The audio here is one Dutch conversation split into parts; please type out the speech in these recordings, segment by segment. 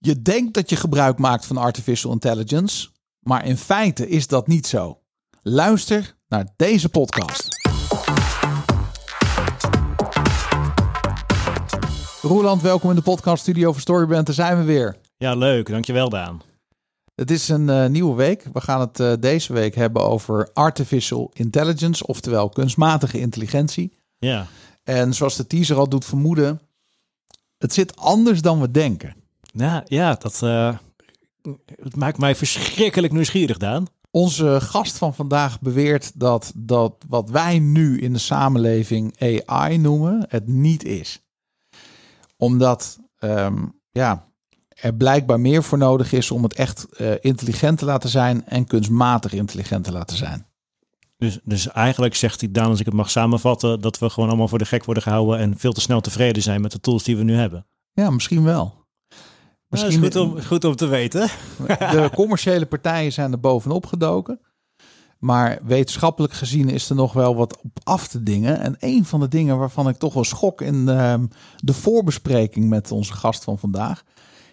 Je denkt dat je gebruik maakt van artificial intelligence, maar in feite is dat niet zo. Luister naar deze podcast. Roeland, welkom in de podcast studio van Storyband. Daar zijn we weer. Ja, leuk. Dankjewel, Daan. Het is een uh, nieuwe week. We gaan het uh, deze week hebben over artificial intelligence, oftewel kunstmatige intelligentie. Ja. En zoals de teaser al doet vermoeden, het zit anders dan we denken. Ja, ja dat, uh, het maakt mij verschrikkelijk nieuwsgierig, Daan. Onze gast van vandaag beweert dat, dat wat wij nu in de samenleving AI noemen, het niet is. Omdat um, ja, er blijkbaar meer voor nodig is om het echt uh, intelligent te laten zijn en kunstmatig intelligent te laten zijn. Dus, dus eigenlijk zegt hij dan, als ik het mag samenvatten, dat we gewoon allemaal voor de gek worden gehouden en veel te snel tevreden zijn met de tools die we nu hebben. Ja, misschien wel. Misschien is goed om, goed om te weten. De commerciële partijen zijn er bovenop gedoken. Maar wetenschappelijk gezien is er nog wel wat op af te dingen. En een van de dingen waarvan ik toch wel schok in de, de voorbespreking met onze gast van vandaag,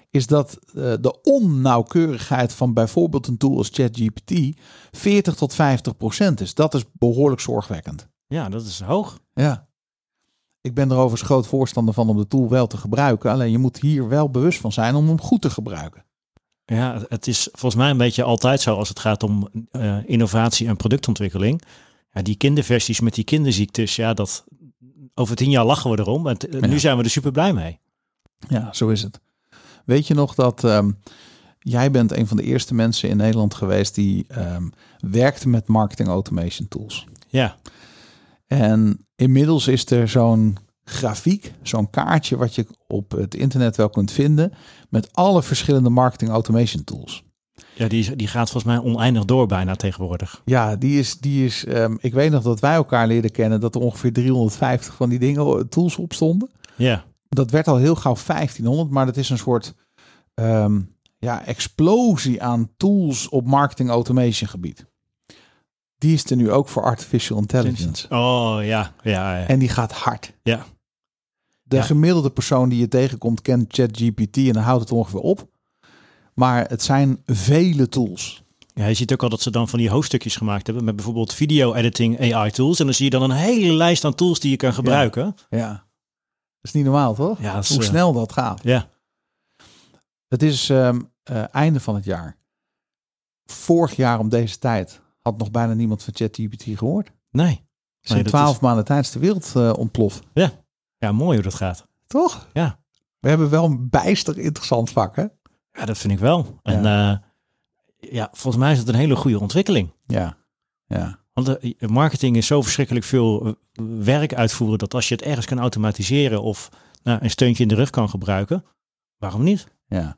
is dat uh, de onnauwkeurigheid van bijvoorbeeld een tool als ChatGPT 40 tot 50 procent is. Dat is behoorlijk zorgwekkend. Ja, dat is hoog. Ja. Ik ben er overigens groot voorstander van om de tool wel te gebruiken. Alleen je moet hier wel bewust van zijn om hem goed te gebruiken. Ja, het is volgens mij een beetje altijd zo als het gaat om uh, innovatie en productontwikkeling. Ja, die kinderversies met die kinderziektes, ja, dat over tien jaar lachen we erom. En ja. nu zijn we er super blij mee. Ja, zo is het. Weet je nog dat um, jij bent een van de eerste mensen in Nederland geweest die um, werkte met marketing automation tools? Ja. En inmiddels is er zo'n grafiek, zo'n kaartje wat je op het internet wel kunt vinden met alle verschillende marketing automation tools. Ja, die, is, die gaat volgens mij oneindig door bijna tegenwoordig. Ja, die is, die is um, ik weet nog dat wij elkaar leren kennen dat er ongeveer 350 van die dingen, tools op stonden. Ja. Dat werd al heel gauw 1500, maar dat is een soort um, ja, explosie aan tools op marketing automation gebied. Die is er nu ook voor artificial intelligence. Oh ja, ja. ja. En die gaat hard. Ja. De ja. gemiddelde persoon die je tegenkomt kent ChatGPT en dan houdt het ongeveer op. Maar het zijn vele tools. Ja, je ziet ook al dat ze dan van die hoofdstukjes gemaakt hebben met bijvoorbeeld video editing AI tools. En dan zie je dan een hele lijst aan tools die je kan gebruiken. Ja, ja. dat is niet normaal toch? Ja, Hoe uh, snel dat gaat. Ja. Het is um, uh, einde van het jaar. Vorig jaar om deze tijd had nog bijna niemand van ChatGPT gehoord. Nee. In twaalf is... maanden tijd is de wereld uh, ontploft. Ja. ja, mooi hoe dat gaat. Toch? Ja. We hebben wel een bijster interessant vak, hè? Ja, dat vind ik wel. En ja. Uh, ja, volgens mij is het een hele goede ontwikkeling. Ja, ja. Want de marketing is zo verschrikkelijk veel werk uitvoeren dat als je het ergens kan automatiseren of nou, een steuntje in de rug kan gebruiken, waarom niet? Ja.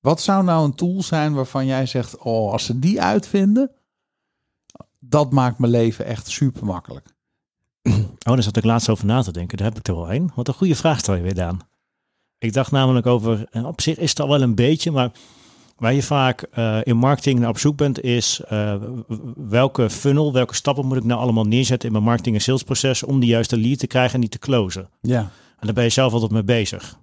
Wat zou nou een tool zijn waarvan jij zegt, oh, als ze die uitvinden, dat maakt mijn leven echt super makkelijk. Oh, daar zat ik laatst over na te denken. Daar heb ik er wel een. Wat een goede vraag stel je weer, Daan. Ik dacht namelijk over, en op zich is het al wel een beetje, maar waar je vaak uh, in marketing naar op zoek bent, is uh, welke funnel, welke stappen moet ik nou allemaal neerzetten in mijn marketing en salesproces om die juiste lead te krijgen en die te closen. Ja. En daar ben je zelf altijd mee bezig.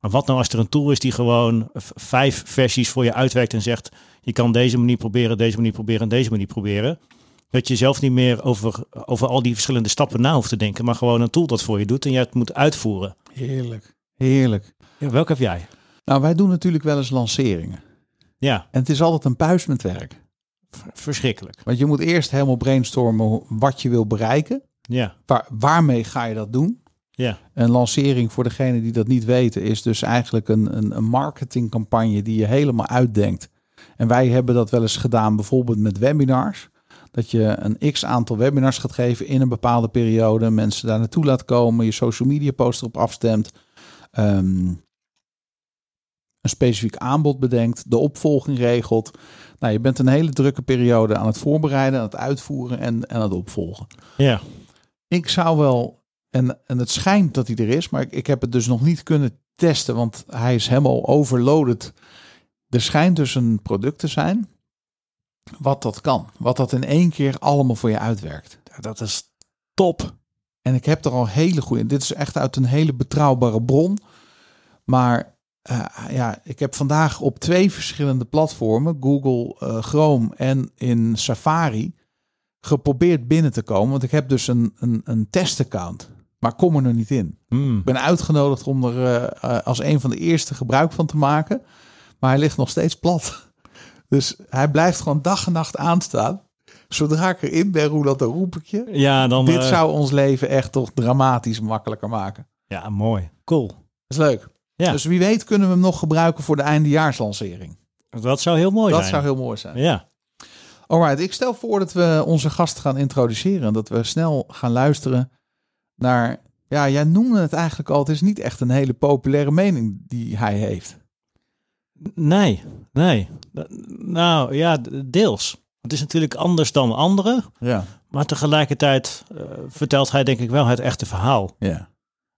Maar wat nou als er een tool is die gewoon vijf versies voor je uitwerkt en zegt, je kan deze manier proberen, deze manier proberen en deze manier proberen. Dat je zelf niet meer over, over al die verschillende stappen na hoeft te denken, maar gewoon een tool dat voor je doet en je het moet uitvoeren. Heerlijk, heerlijk. Ja, welke heb jij? Nou, wij doen natuurlijk wel eens lanceringen. Ja. En het is altijd een puis met werk. Verschrikkelijk. Want je moet eerst helemaal brainstormen wat je wil bereiken. Ja. Waar, waarmee ga je dat doen? Ja. Een lancering, voor degene die dat niet weten, is dus eigenlijk een, een, een marketingcampagne die je helemaal uitdenkt. En wij hebben dat wel eens gedaan, bijvoorbeeld met webinars. Dat je een x aantal webinars gaat geven in een bepaalde periode. Mensen daar naartoe laat komen. Je social media post erop afstemt. Um, een specifiek aanbod bedenkt. De opvolging regelt. Nou, je bent een hele drukke periode aan het voorbereiden, aan het uitvoeren en, en aan het opvolgen. Ja. Ik zou wel, en, en het schijnt dat hij er is, maar ik, ik heb het dus nog niet kunnen testen, want hij is helemaal overloaded. Er schijnt dus een product te zijn wat dat kan. Wat dat in één keer allemaal voor je uitwerkt. Dat is top. En ik heb er al hele goede. Dit is echt uit een hele betrouwbare bron. Maar eh, ja, ik heb vandaag op twee verschillende platformen, Google eh, Chrome en in Safari, geprobeerd binnen te komen. Want ik heb dus een, een, een testaccount, maar kom er nog niet in. Hmm. Ik ben uitgenodigd om er eh, als een van de eerste gebruik van te maken. Maar hij ligt nog steeds plat. Dus hij blijft gewoon dag en nacht aanstaan. Zodra ik erin ben, dat dan roep ik je. Ja, dan... Dit eh, zou ons leven echt toch dramatisch makkelijker maken. Ja, mooi. Cool. Dat is leuk. Ja. Dus wie weet kunnen we hem nog gebruiken voor de eindejaarslancering. Dat zou heel mooi dat zijn. zou heel mooi zijn. Ja. Alright, ik stel voor dat we onze gast gaan introduceren. Dat we snel gaan luisteren naar... Ja, jij noemde het eigenlijk al. Het is niet echt een hele populaire mening die hij heeft. Nee, nee. Nou ja, deels. Het is natuurlijk anders dan anderen. Ja, Maar tegelijkertijd eh, vertelt hij denk ik wel het echte verhaal. ja,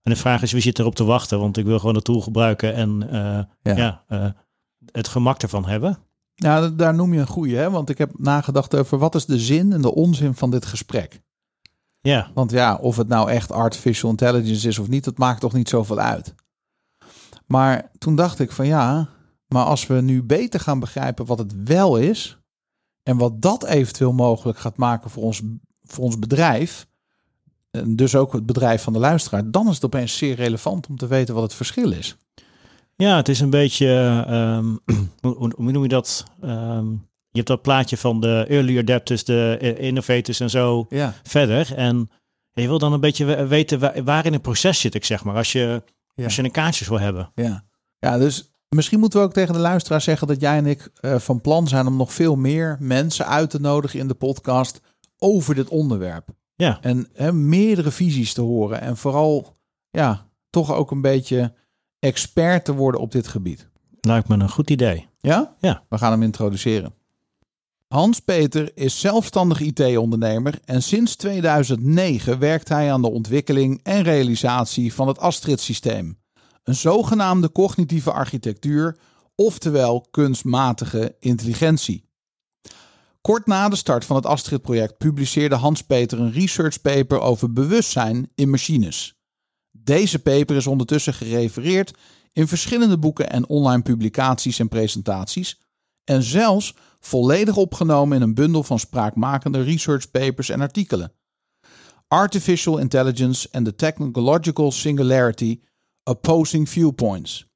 En de vraag is wie zit erop te wachten? Want ik wil gewoon de tool gebruiken en eh, ja. ja. eh, het gemak ervan hebben. Nou, daar noem je een goeie, hè? Want ik heb nagedacht over wat is de zin en de onzin van dit gesprek. Ja, Want ja, of het nou echt artificial intelligence is of niet, dat maakt toch niet zoveel uit. Maar toen dacht ik van ja, maar als we nu beter gaan begrijpen wat het wel is en wat dat eventueel mogelijk gaat maken voor ons, voor ons bedrijf, en dus ook het bedrijf van de luisteraar, dan is het opeens zeer relevant om te weten wat het verschil is. ja het is een beetje, ehm, hoe, noem je dat? Ehm, je hebt dat plaatje van de early adapters, de eh, innovators en zo Ja, verder. En je wil dan een beetje we- weten waar, waar in het proces zit ik, zeg maar. Als je, Ja. als je een kaartjes wil hebben. ja. Ja, dus misschien moeten we ook tegen de luisteraar zeggen dat jij en ik eh, van plan zijn om nog veel meer mensen uit te nodigen in de podcast over dit onderwerp. Ja, En hè, meerdere visies te horen. En vooral, ja, toch ook een beetje expert te worden op dit gebied. lijkt me een goed idee. Ja? Ja. We gaan hem introduceren. Hans-Peter is zelfstandig IT-ondernemer en sinds 2009 werkt hij aan de ontwikkeling en realisatie van het Astrid-systeem. Een zogenaamde cognitieve architectuur, oftewel kunstmatige intelligentie. Kort na de start van het Astrid-project publiceerde Hans-Peter een research paper over bewustzijn in machines. Deze paper is ondertussen gerefereerd in verschillende boeken en online publicaties en presentaties en zelfs volledig opgenomen in een bundel van spraakmakende research papers en artikelen. Artificial Intelligence and the Technological Singularity Opposing Viewpoints.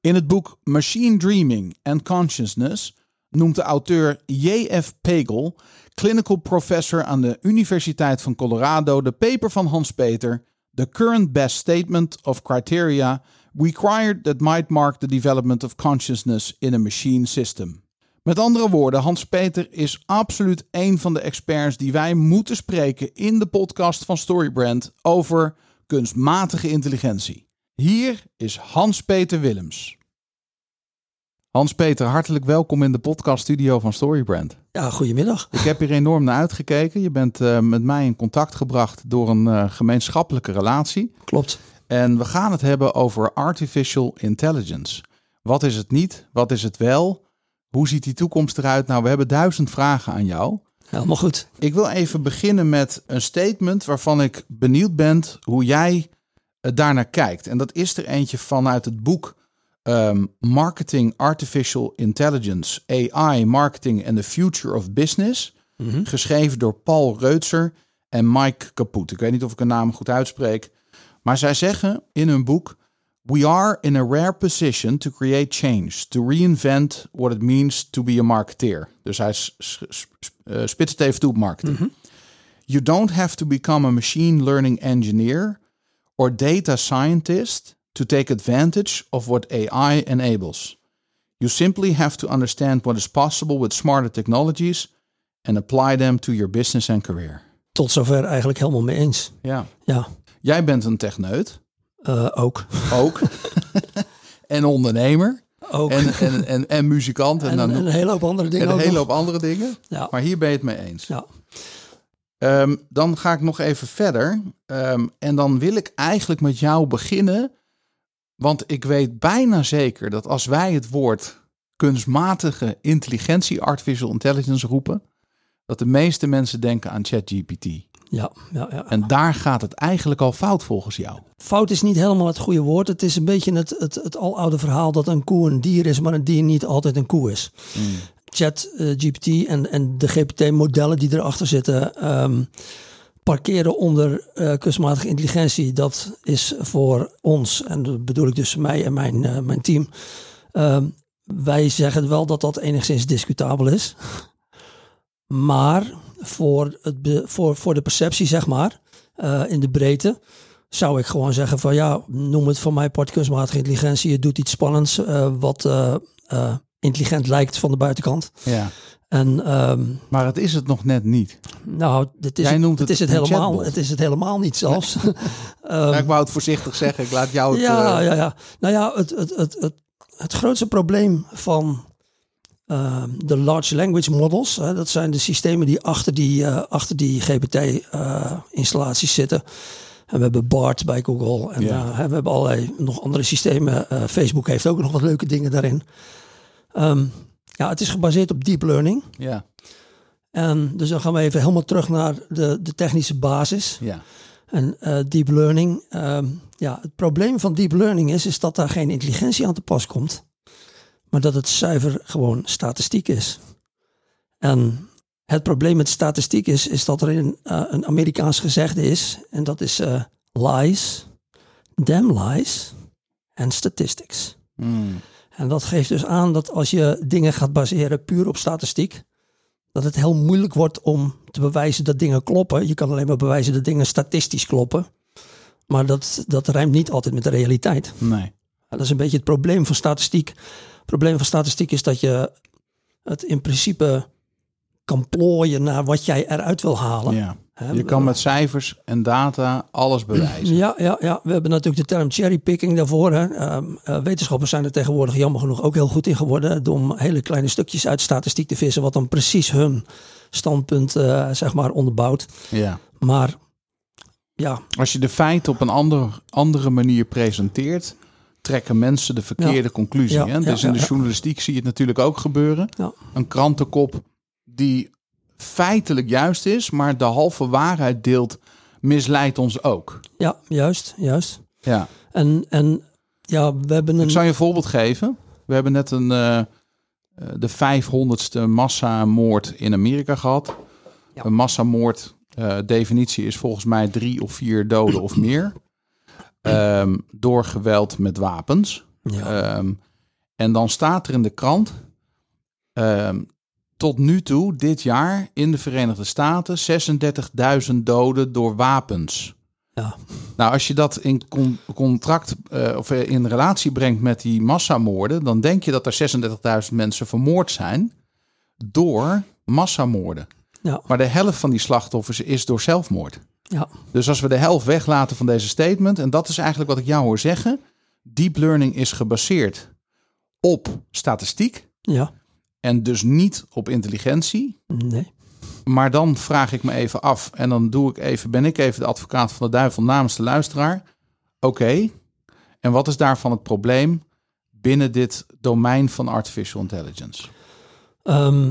In het boek Machine Dreaming and Consciousness noemt de auteur J.F. Pagel, clinical professor aan de Universiteit van Colorado, de paper van Hans Peter, The Current Best Statement of Criteria Required that might mark the development of consciousness in a machine system. Met andere woorden, Hans Peter is absoluut een van de experts die wij moeten spreken in de podcast van Storybrand over kunstmatige intelligentie. Hier is Hans Peter Willems. Hans Peter, hartelijk welkom in de podcaststudio van Storybrand. Ja, goedemiddag. Ik heb hier enorm naar uitgekeken. Je bent eh, met mij in contact gebracht door een eh, gemeenschappelijke relatie. Klopt. En we gaan het hebben over artificial intelligence. Wat is het niet? Wat is het wel? Hoe ziet die toekomst eruit? Nou, we hebben duizend vragen aan jou. Helemaal goed. Ik wil even beginnen met een statement waarvan ik benieuwd ben hoe jij daarnaar kijkt. En dat is er eentje vanuit het boek ehm, Marketing Artificial Intelligence, AI, Marketing and the Future of Business. Mhm. Geschreven door Paul Reutzer en Mike Kaput. Ik weet niet of ik een naam goed uitspreek. Maar zij zeggen in hun boek: We are in a rare position to create change, to reinvent what it means to be a marketeer. Dus hij eh, spitst het even toe op marketing. You don't have to become a machine learning engineer or data scientist to take advantage of what AI enables. You simply have to understand what is possible with smarter technologies and apply them to your business and career. Tot zover eigenlijk helemaal mee eens. Ja. Ja, Jij bent een techneut, eh, ook. ook. en ondernemer. Ook. En, en, en, en muzikant. En, En, dan, een hele hoop andere dingen en een hele hoop andere dingen. Ja, Maar hier ben je het mee eens. ja. Ehm, dan ga ik nog even verder. Ehm, en dan wil ik eigenlijk met jou beginnen. Want ik weet bijna zeker dat als wij het woord kunstmatige intelligentie, artificial intelligence roepen, dat de meeste mensen denken aan ChatGPT. Ja, ja, ja. En daar gaat het eigenlijk al fout volgens jou. Fout is niet helemaal het goede woord. Het is een beetje het, het, het aloude verhaal dat een koe een dier is, maar een dier niet altijd een koe is. Chat eh, GPT en, en de GPT-modellen die erachter zitten, ehm, parkeren onder eh, kunstmatige intelligentie. Dat is voor ons, en dat bedoel ik dus mij en mijn, eh, mijn team. ehm, wij zeggen wel dat dat enigszins discutabel is. Maar voor, het voor, voor de perceptie, zeg maar, in de breedte, zou ik gewoon zeggen van ja, noem het van mij part kunstmatige intelligentie. Het doet iets spannends wat intelligent lijkt van de buitenkant. Ja. En ehm, Maar het is het nog net niet. nou, dit is, Jij het, noemt het het is het helemaal. chatbot. Het is het helemaal niet zelfs. Ehm, Ja, ik wou het voorzichtig zeggen. Ik laat jou het... ja, eh, ja, ja. Nou ja, het, het, het, het, het grootste probleem van ehm, de large language models, hè, dat zijn de systemen die achter die, eh, achter die GPT-installaties zitten. En we hebben BART bij Google en Ja. eh, we hebben allerlei nog andere systemen. Eh, Facebook heeft ook nog wat leuke dingen daarin. Ehm, ja, het is gebaseerd op deep learning. ja, En dus dan gaan we even helemaal terug naar de, de technische basis. ja. En eh, deep learning, ehm, ja, het probleem van deep learning is, is dat daar geen intelligentie aan te pas komt, maar dat het zuiver gewoon statistiek is. En het probleem met statistiek is, is dat er een, eh, een Amerikaans gezegde is, en dat is eh, lies, damn lies en statistics. Hmm. En dat geeft dus aan dat als je dingen gaat baseren puur op statistiek, dat het heel moeilijk wordt om te bewijzen dat dingen kloppen. Je kan alleen maar bewijzen dat dingen statistisch kloppen. Maar dat, dat rijmt niet altijd met de realiteit. Nee. Dat is een beetje het probleem van statistiek. Het probleem van statistiek is dat je het in principe kan plooien naar wat jij eruit wil halen. Ja. Je kan met cijfers en data alles bewijzen. Ja, ja, ja, we hebben natuurlijk de term cherrypicking daarvoor. Hè. Ehm, eh, wetenschappers zijn er tegenwoordig jammer genoeg ook heel goed in geworden. Om hele kleine stukjes uit statistiek te vissen, wat dan precies hun standpunt eh, zeg maar onderbouwt. Ja. Maar ja, Als je de feiten op een ander, andere manier presenteert, trekken mensen de verkeerde conclusie. Ja, hè? ja, dus in de journalistiek zie je het natuurlijk ook gebeuren. Een krantenkop die feitelijk juist is, maar de halve waarheid deelt, misleidt ons ook. ja juist, juist. Ja. En, en ja, we hebben een... Ik zal je een voorbeeld geven. We hebben net een, eh, eh, de 500ste massamoord in Amerika gehad. Ja. Een massamoord, eh, definitie is volgens mij drie of vier doden of meer. Ehm, door geweld met wapens. ja, Ehm, en dan staat er in de krant. ehm, tot nu toe, dit jaar in de Verenigde Staten, 36.000 doden door wapens. ja, Nou, als je dat in con- contract eh, of eh, in relatie brengt met die massamoorden, dan denk je dat er 36.000 mensen vermoord zijn door massamoorden. ja, Maar de helft van die slachtoffers is door zelfmoord. ja, Dus als we de helft weglaten van deze statement, en dat is eigenlijk wat ik jou hoor zeggen, deep learning is gebaseerd op statistiek ja, en dus niet op intelligentie. nee. Maar dan vraag ik me even af en dan doe ik even, ben ik even de advocaat van de duivel namens de luisteraar. Oké, en wat is daarvan het probleem binnen dit domein van artificial intelligence? Ehm,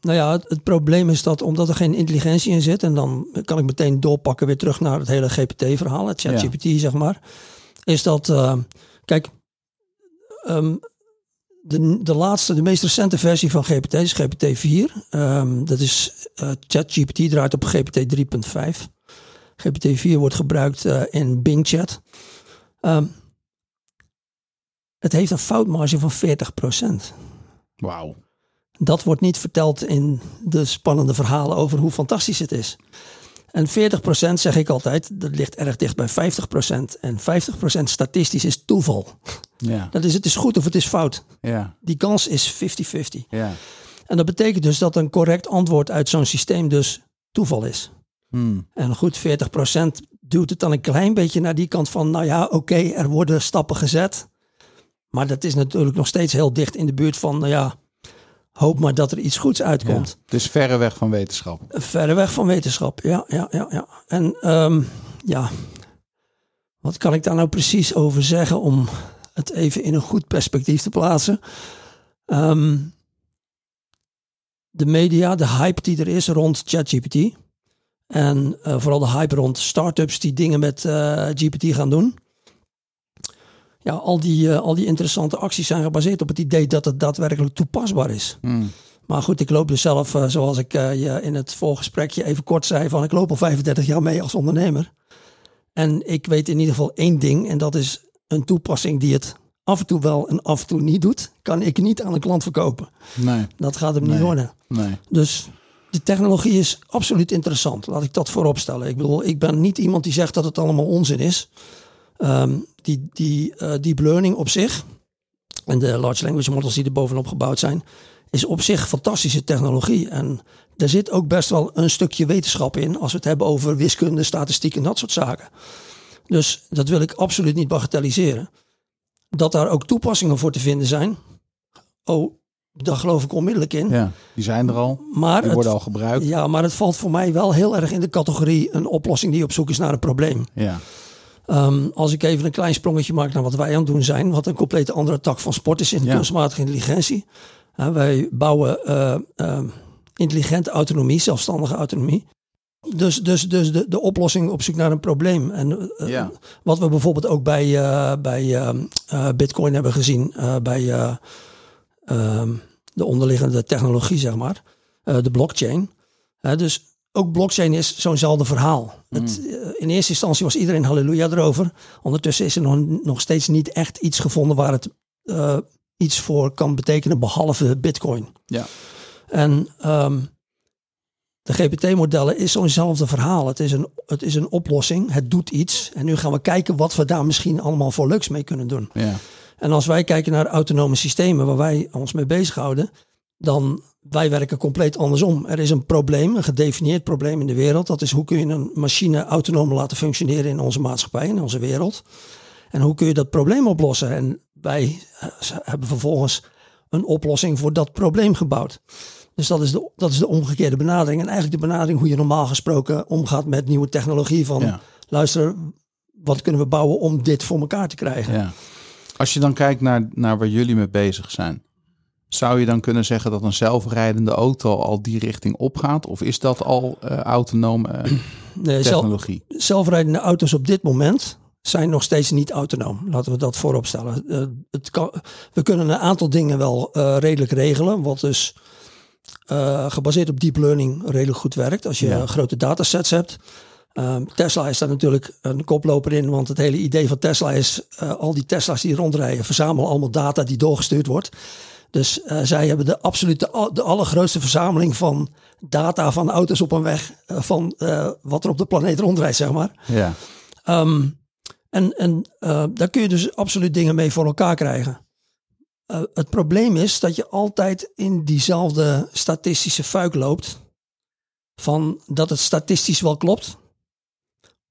nou ja, het, het probleem is dat omdat er geen intelligentie in zit, en dan kan ik meteen doorpakken weer terug naar het hele GPT-verhaal, het ChatGPT zeg maar, is dat, eh, kijk, ehm, de, de laatste, de meest recente versie van GPT is GPT-4. Ehm, dat is eh, ChatGPT draait op GPT 3.5. GPT-4 wordt gebruikt eh, in Bing Chat. Ehm, het heeft een foutmarge van 40%. Wauw. Dat wordt niet verteld in de spannende verhalen over hoe fantastisch het is. En 40% zeg ik altijd, dat ligt erg dicht bij 50%. En 50% statistisch is toeval. Ja, Dat is het is goed of het is fout. ja, Die kans is 50-50. ja. En dat betekent dus dat een correct antwoord uit zo'n systeem dus toeval is. Hmm. En goed, 40% duwt het dan een klein beetje naar die kant van, nou ja, oké, er worden stappen gezet. Maar dat is natuurlijk nog steeds heel dicht in de buurt van, nou ja, hoop maar dat er iets goeds ja. uitkomt. Het is verre weg van wetenschap. Verre weg van wetenschap, ja, ja, ja. ja. En ehm, ja, wat kan ik daar nou precies over zeggen om het even in een goed perspectief te plaatsen? Ehm, de media, de hype die er is rond ChatGPT En uh, vooral de hype rond startups die dingen met uh, GPT gaan doen. Ja, al die, uh, al die interessante acties zijn gebaseerd op het idee dat het daadwerkelijk toepasbaar is. Hmm. Maar goed, ik loop dus zelf, zoals ik je in het voorgesprekje even kort zei, van ik loop al 35 jaar mee als ondernemer. En ik weet in ieder geval één ding, en dat is een toepassing die het af en toe wel en af en toe niet doet, kan ik niet aan een klant verkopen. Nee. Dat gaat hem niet worden. Nee. Dus de technologie is absoluut interessant. Laat ik dat voorop stellen. Ik bedoel, ik ben niet iemand die zegt dat het allemaal onzin is. Ehm, die die eh, deep learning op zich en de large language models die er bovenop gebouwd zijn, is op zich fantastische technologie. En er zit ook best wel een stukje wetenschap in als we het hebben over wiskunde, statistiek en dat soort zaken. Dus dat wil ik absoluut niet bagatelliseren. Dat daar ook toepassingen voor te vinden zijn. Oh, daar geloof ik onmiddellijk in. Ja, die zijn er al. Maar Die het, worden al gebruikt. ja, maar het valt voor mij wel heel erg in de categorie een oplossing die op zoek is naar een probleem. Ja. Ehm, als ik even een klein sprongetje maak naar wat wij aan het doen zijn, wat een complete andere tak van sport is in Ja. kunstmatige intelligentie. Uh, wij bouwen eh, ehm, intelligente autonomie, zelfstandige autonomie. Dus, dus, dus de, de oplossing op zoek naar een probleem. En eh, Ja. wat we bijvoorbeeld ook bij, eh, bij ehm, eh, Bitcoin hebben gezien, bij de onderliggende technologie, zeg maar, de blockchain. Dus ook blockchain is zo'nzelfde verhaal. Het, eh, in eerste instantie was iedereen halleluja erover. Ondertussen is er nog, nog steeds niet echt iets gevonden waar het eh, iets voor kan betekenen, behalve Bitcoin. Ja. En ehm, de GPT-modellen is zo'nzelfde verhaal. Het is, een, het is een oplossing, het doet iets. En nu gaan we kijken wat we daar misschien allemaal voor leuks mee kunnen doen. Ja. En als wij kijken naar autonome systemen waar wij ons mee bezighouden, dan wij werken compleet andersom. Er is een probleem, een gedefinieerd probleem in de wereld. Dat is hoe kun je een machine autonoom laten functioneren in onze maatschappij, in onze wereld. En hoe kun je dat probleem oplossen? En wij eh, hebben vervolgens een oplossing voor dat probleem gebouwd. Dus dat is, de, dat is de omgekeerde benadering. En eigenlijk de benadering hoe je normaal gesproken omgaat met nieuwe technologie. Van Ja. luister, wat kunnen we bouwen om dit voor elkaar te krijgen? ja. Als je dan kijkt naar, naar waar jullie mee bezig zijn. Zou je dan kunnen zeggen dat een zelfrijdende auto al die richting opgaat? Of is dat al eh, autonome eh, zelf, technologie? zelfrijdende auto's op dit moment zijn nog steeds niet autonoom. Laten we dat voorop stellen. Eh, het kan, we kunnen een aantal dingen wel redelijk regelen. Wat dus gebaseerd op deep learning redelijk goed werkt. Als je Ja. grote datasets hebt. Ehm, Tesla is daar natuurlijk een koploper in. Want het hele idee van Tesla is... al die Tesla's die rondrijden verzamelen allemaal data die doorgestuurd wordt. Dus eh, zij hebben de absolute, de allergrootste verzameling van data van auto's op een weg. eh, van eh, wat er op de planeet rondrijdt, zeg maar. Ja. Ehm, en en daar kun je dus absoluut dingen mee voor elkaar krijgen. Het probleem is dat je altijd in diezelfde statistische fuik loopt. Van dat het statistisch wel klopt,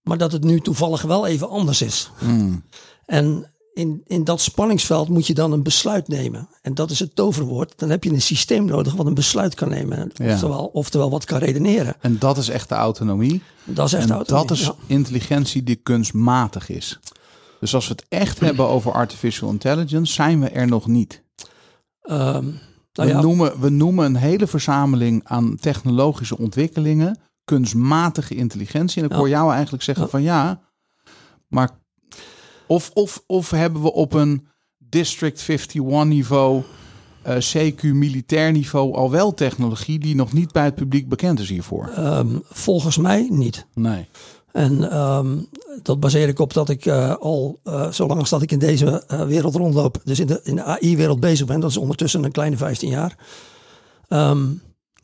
maar dat het nu toevallig wel even anders is. Hmm. En in, in dat spanningsveld moet je dan een besluit nemen. En dat is het toverwoord. Dan heb je een systeem nodig wat een besluit kan nemen. Ja. Oftewel, oftewel wat kan redeneren. En dat is echt de autonomie. Dat is echt en autonomie, dat is ja. intelligentie die kunstmatig is. Dus als we het echt hebben over artificial intelligence, zijn we er nog niet. Ehm, We, nou ja, noemen, we noemen een hele verzameling aan technologische ontwikkelingen kunstmatige intelligentie. En ik hoor jou eigenlijk zeggen van ja, maar of, of, of hebben we op een District 51 niveau, eh, CQ militair niveau al wel technologie die nog niet bij het publiek bekend is hiervoor? Ehm, volgens mij niet. Nee. En ehm, dat baseer ik op dat ik eh, al, eh, zolang als dat ik in deze wereld rondloop, dus in de, in de AI-wereld bezig ben, dat is ondertussen een kleine 15 jaar, ehm,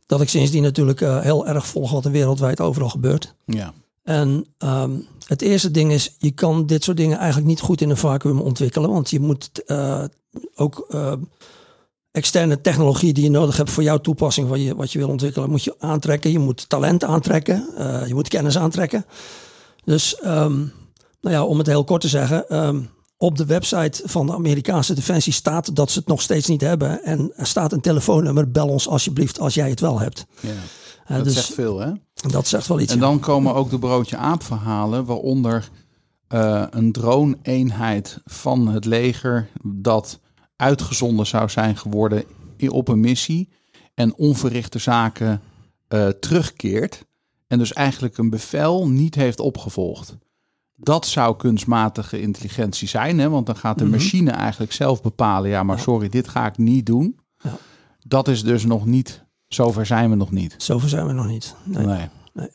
dat ik sindsdien natuurlijk heel erg volg wat er wereldwijd overal gebeurt. Ja. En het eerste ding is, je kan dit soort dingen eigenlijk niet goed in een vacuüm ontwikkelen, want je moet eh, ook eh, externe technologie die je nodig hebt voor jouw toepassing, wat je, wat je wil ontwikkelen, moet je aantrekken. Je moet talent aantrekken, eh, je moet kennis aantrekken. Dus ehm, nou ja, om het heel kort te zeggen, ehm, op de website van de Amerikaanse Defensie staat dat ze het nog steeds niet hebben. En er staat een telefoonnummer, bel ons alsjeblieft als jij het wel hebt. ja. Eh, Dat dus zegt veel, hè? dat zegt wel iets. En ja. dan komen ook de broodje aap verhalen, waaronder eh, een drone-eenheid van het leger dat uitgezonden zou zijn geworden op een missie en onverrichte zaken eh, terugkeert. en dus eigenlijk een bevel niet heeft opgevolgd. Dat zou kunstmatige intelligentie zijn, hè? want dan gaat de Mhm. machine eigenlijk zelf bepalen, ja, maar sorry, dit ga ik niet doen. Ja. Dat is dus nog niet, zover zijn we nog niet. Zover zijn we nog niet. Nee. Nee. Nee.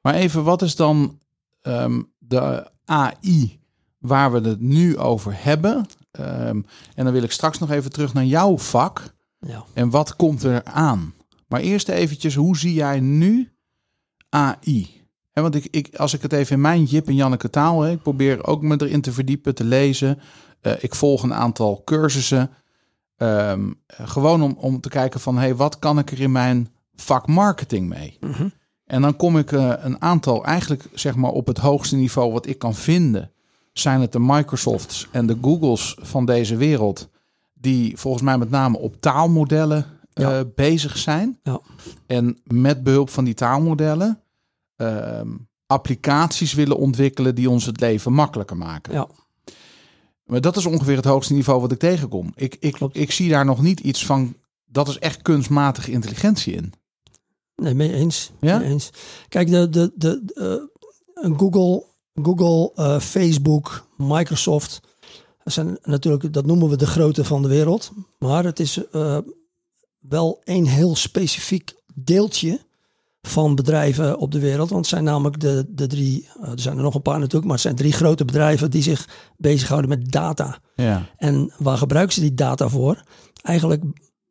Maar even, wat is dan ehm, de AI waar we het nu over hebben? Ehm, en dan wil ik straks nog even terug naar jouw vak. Ja. En wat komt er aan? Maar eerst eventjes, hoe zie jij nu AI? Want ik, ik, als ik het even in mijn Jip en Janneke taal, hè, ik probeer ook me erin te verdiepen, te lezen. Eh, ik volg een aantal cursussen. Ehm, eh, gewoon om, om te kijken van, hey, wat kan ik er in mijn vak marketing mee? Mhm. En dan kom ik eh, een aantal, eigenlijk zeg maar op het hoogste niveau wat ik kan vinden, zijn het de Microsofts en de Googles van deze wereld, die volgens mij met name op taalmodellen eh, Ja. bezig zijn. Ja. En met behulp van die taalmodellen ehm, applicaties willen ontwikkelen die ons het leven makkelijker maken. Ja. Maar dat is ongeveer het hoogste niveau wat ik tegenkom. Ik, ik, Klopt. ik zie daar nog niet iets van, dat is echt kunstmatige intelligentie in. Nee, mee eens. Ja? Mee eens. Kijk, de, de, de, eh, Google, Google eh, Facebook, Microsoft, dat zijn natuurlijk, dat noemen we de grote van de wereld. Maar het is eh, wel een heel specifiek deeltje van bedrijven op de wereld. Want het zijn namelijk de, de drie, eh, er zijn er nog een paar natuurlijk, maar het zijn drie grote bedrijven die zich bezighouden met data. Ja, En waar gebruiken ze die data voor? Eigenlijk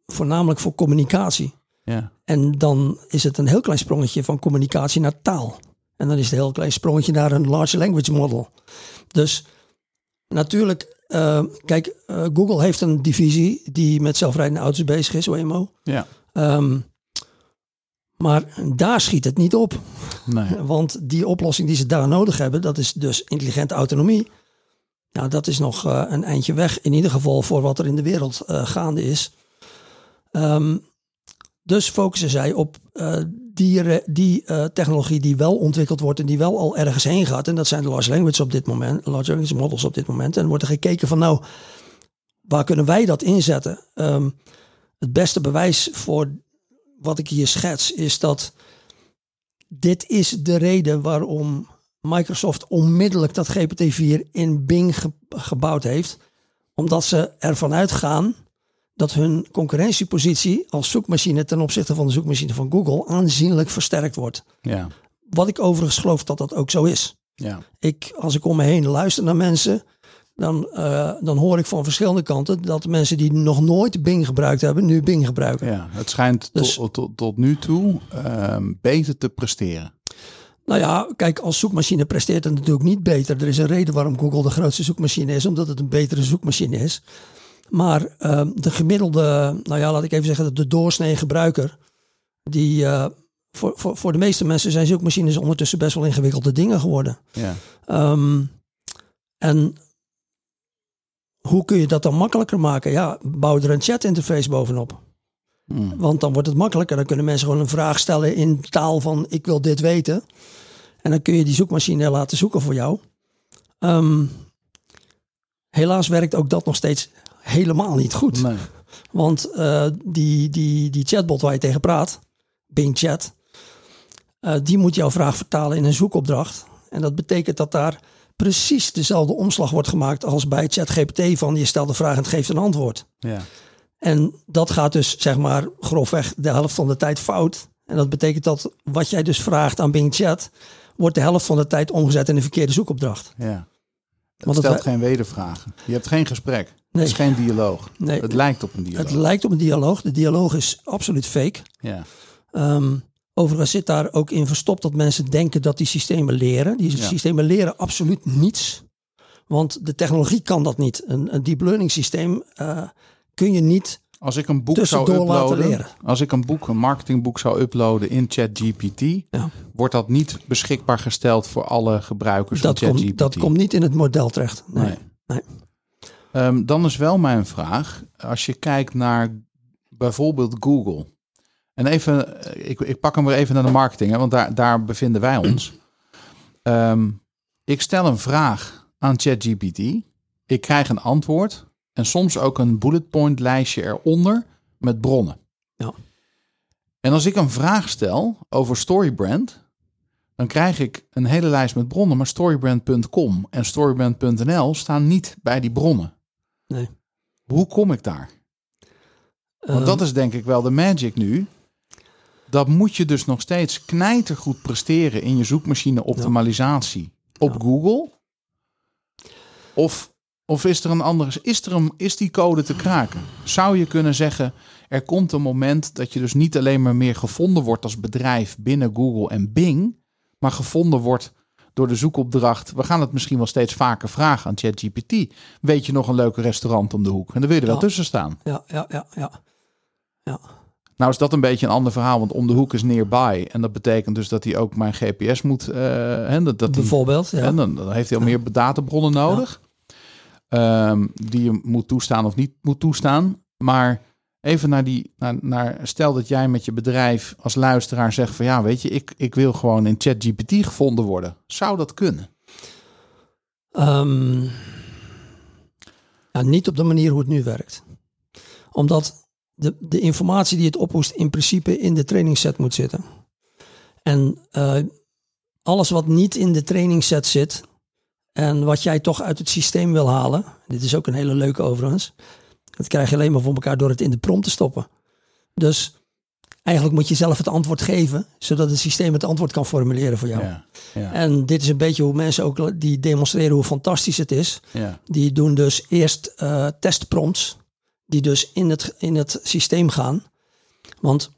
voornamelijk voor communicatie. ja, En dan is het een heel klein sprongetje van communicatie naar taal. En dan is het een heel klein sprongetje naar een large language model. Dus natuurlijk, eh, kijk, eh, Google heeft een divisie die met zelfrijdende auto's bezig is, Waymo. ja. Ehm, maar daar schiet het niet op. Nee. Want die oplossing die ze daar nodig hebben, dat is dus intelligente autonomie. Nou, dat is nog eh, een eindje weg, in ieder geval voor wat er in de wereld eh, gaande is. Ehm, dus focussen zij op eh, die, technologie die wel ontwikkeld wordt en die wel al ergens heen gaat. En dat zijn de large language op dit moment, large language models op dit moment. En wordt er gekeken van nou, waar kunnen wij dat inzetten? Ehm, het beste bewijs voor wat ik hier schets is dat dit is de reden waarom Microsoft onmiddellijk dat GPT-4 in Bing ge- gebouwd heeft. Omdat ze ervan uitgaan dat hun concurrentiepositie als zoekmachine ten opzichte van de zoekmachine van Google aanzienlijk versterkt wordt. Ja, Wat ik overigens geloof dat dat ook zo is. ja, Ik, als ik om me heen luister naar mensen, dan, eh, dan hoor ik van verschillende kanten dat mensen die nog nooit Bing gebruikt hebben, nu Bing gebruiken. ja. Het schijnt Dus- tot, tot, tot nu toe ehm, beter te presteren. Nou ja, kijk, als zoekmachine presteert het natuurlijk niet beter. Er is een reden waarom Google de grootste zoekmachine is, omdat het een betere zoekmachine is. Maar ehm, de gemiddelde, nou ja, laat ik even zeggen, de doorsnee gebruiker, die eh, voor, voor, voor de meeste mensen zijn zoekmachines ondertussen best wel ingewikkelde dingen geworden. Ja, Ehm, en hoe kun je dat dan makkelijker maken? Ja, bouw er een chat-interface bovenop. Hm. Want dan wordt het makkelijker. Dan kunnen mensen gewoon een vraag stellen in taal van ik wil dit weten. En dan kun je die zoekmachine laten zoeken voor jou. Ehm, helaas werkt ook dat nog steeds helemaal niet goed. nee. Want eh, die, die, die chatbot waar je tegen praat, Bing Chat, eh, die moet jouw vraag vertalen in een zoekopdracht. En dat betekent dat daar precies dezelfde omslag wordt gemaakt als bij ChatGPT van je stelt een vraag en het geeft een antwoord. Ja, En dat gaat dus zeg maar grofweg de helft van de tijd fout. En dat betekent dat wat jij dus vraagt aan Bing Chat, wordt de helft van de tijd omgezet in een verkeerde zoekopdracht. ja. Het Want het stelt wij- geen wedervragen. Je hebt geen gesprek. Nee. Het is geen dialoog. Nee, Het lijkt op een dialoog. het lijkt op een dialoog. De dialoog is absoluut fake. ja, Ehm, overigens zit daar ook in verstopt dat mensen denken dat die systemen leren. Die Ja. systemen leren absoluut niets. Want de technologie kan dat niet. Een, een deep learning systeem eh, kun je niet. Als ik een boek zou uploaden, als ik een boek, een marketingboek zou uploaden in ChatGPT, Ja. wordt dat niet beschikbaar gesteld voor alle gebruikers Dat van ChatGPT. komt, dat komt niet in het model terecht. Nee. Nee. Nee. Ehm, dan is wel mijn vraag, als je kijkt naar bijvoorbeeld Google. En even, eh, ik, ik pak hem weer even naar de marketing, hè, want daar, daar bevinden wij ons. Ehm, ik stel een vraag aan ChatGPT. Ik krijg een antwoord en soms ook een bullet point lijstje eronder met bronnen. Ja. En als ik een vraag stel over Storybrand, dan krijg ik een hele lijst met bronnen, maar storybrand.com en storybrand.nl staan niet bij die bronnen. Nee. Hoe kom ik daar? Want Ehm, dat is denk ik wel de magic nu. Dat moet je dus nog steeds knijtergoed presteren in je zoekmachine optimalisatie op. Google. Of, of is er een andere, is, er een, is die code te kraken? Zou je kunnen zeggen, er komt een moment dat je dus niet alleen maar meer gevonden wordt als bedrijf binnen Google en Bing, maar gevonden wordt door de zoekopdracht. We gaan het misschien wel steeds vaker vragen aan ChatGPT. Weet je nog een leuke restaurant om de hoek? En dan wil je er wel Ja. tussen staan. ja, ja, ja, ja. ja. Nou is dat een beetje een ander verhaal, want om de hoek is nearby. En dat betekent dus dat hij ook mijn GPS moet... eh hè, dat, dat Bijvoorbeeld, ja. hè, dan, dan heeft hij al meer databronnen nodig. Ehm, die je moet toestaan of niet moet toestaan. Maar even naar die... Naar, naar, stel dat jij met je bedrijf als luisteraar zegt van... Ja, weet je, ik, ik wil gewoon in ChatGPT gevonden worden. Zou dat kunnen? Ehm, ja, niet op de manier hoe het nu werkt. Omdat de, de informatie die het ophoest in principe in de trainingsset moet zitten. En eh, alles wat niet in de trainingsset zit en wat jij toch uit het systeem wil halen, dit is ook een hele leuke overigens, dat krijg je alleen maar voor elkaar door het in de prompt te stoppen. Dus eigenlijk moet je zelf het antwoord geven, zodat het systeem het antwoord kan formuleren voor jou. Ja, ja, En dit is een beetje hoe mensen ook die demonstreren hoe fantastisch het is. ja. Die doen dus eerst eh testprompts, die dus in het, in het systeem gaan. Want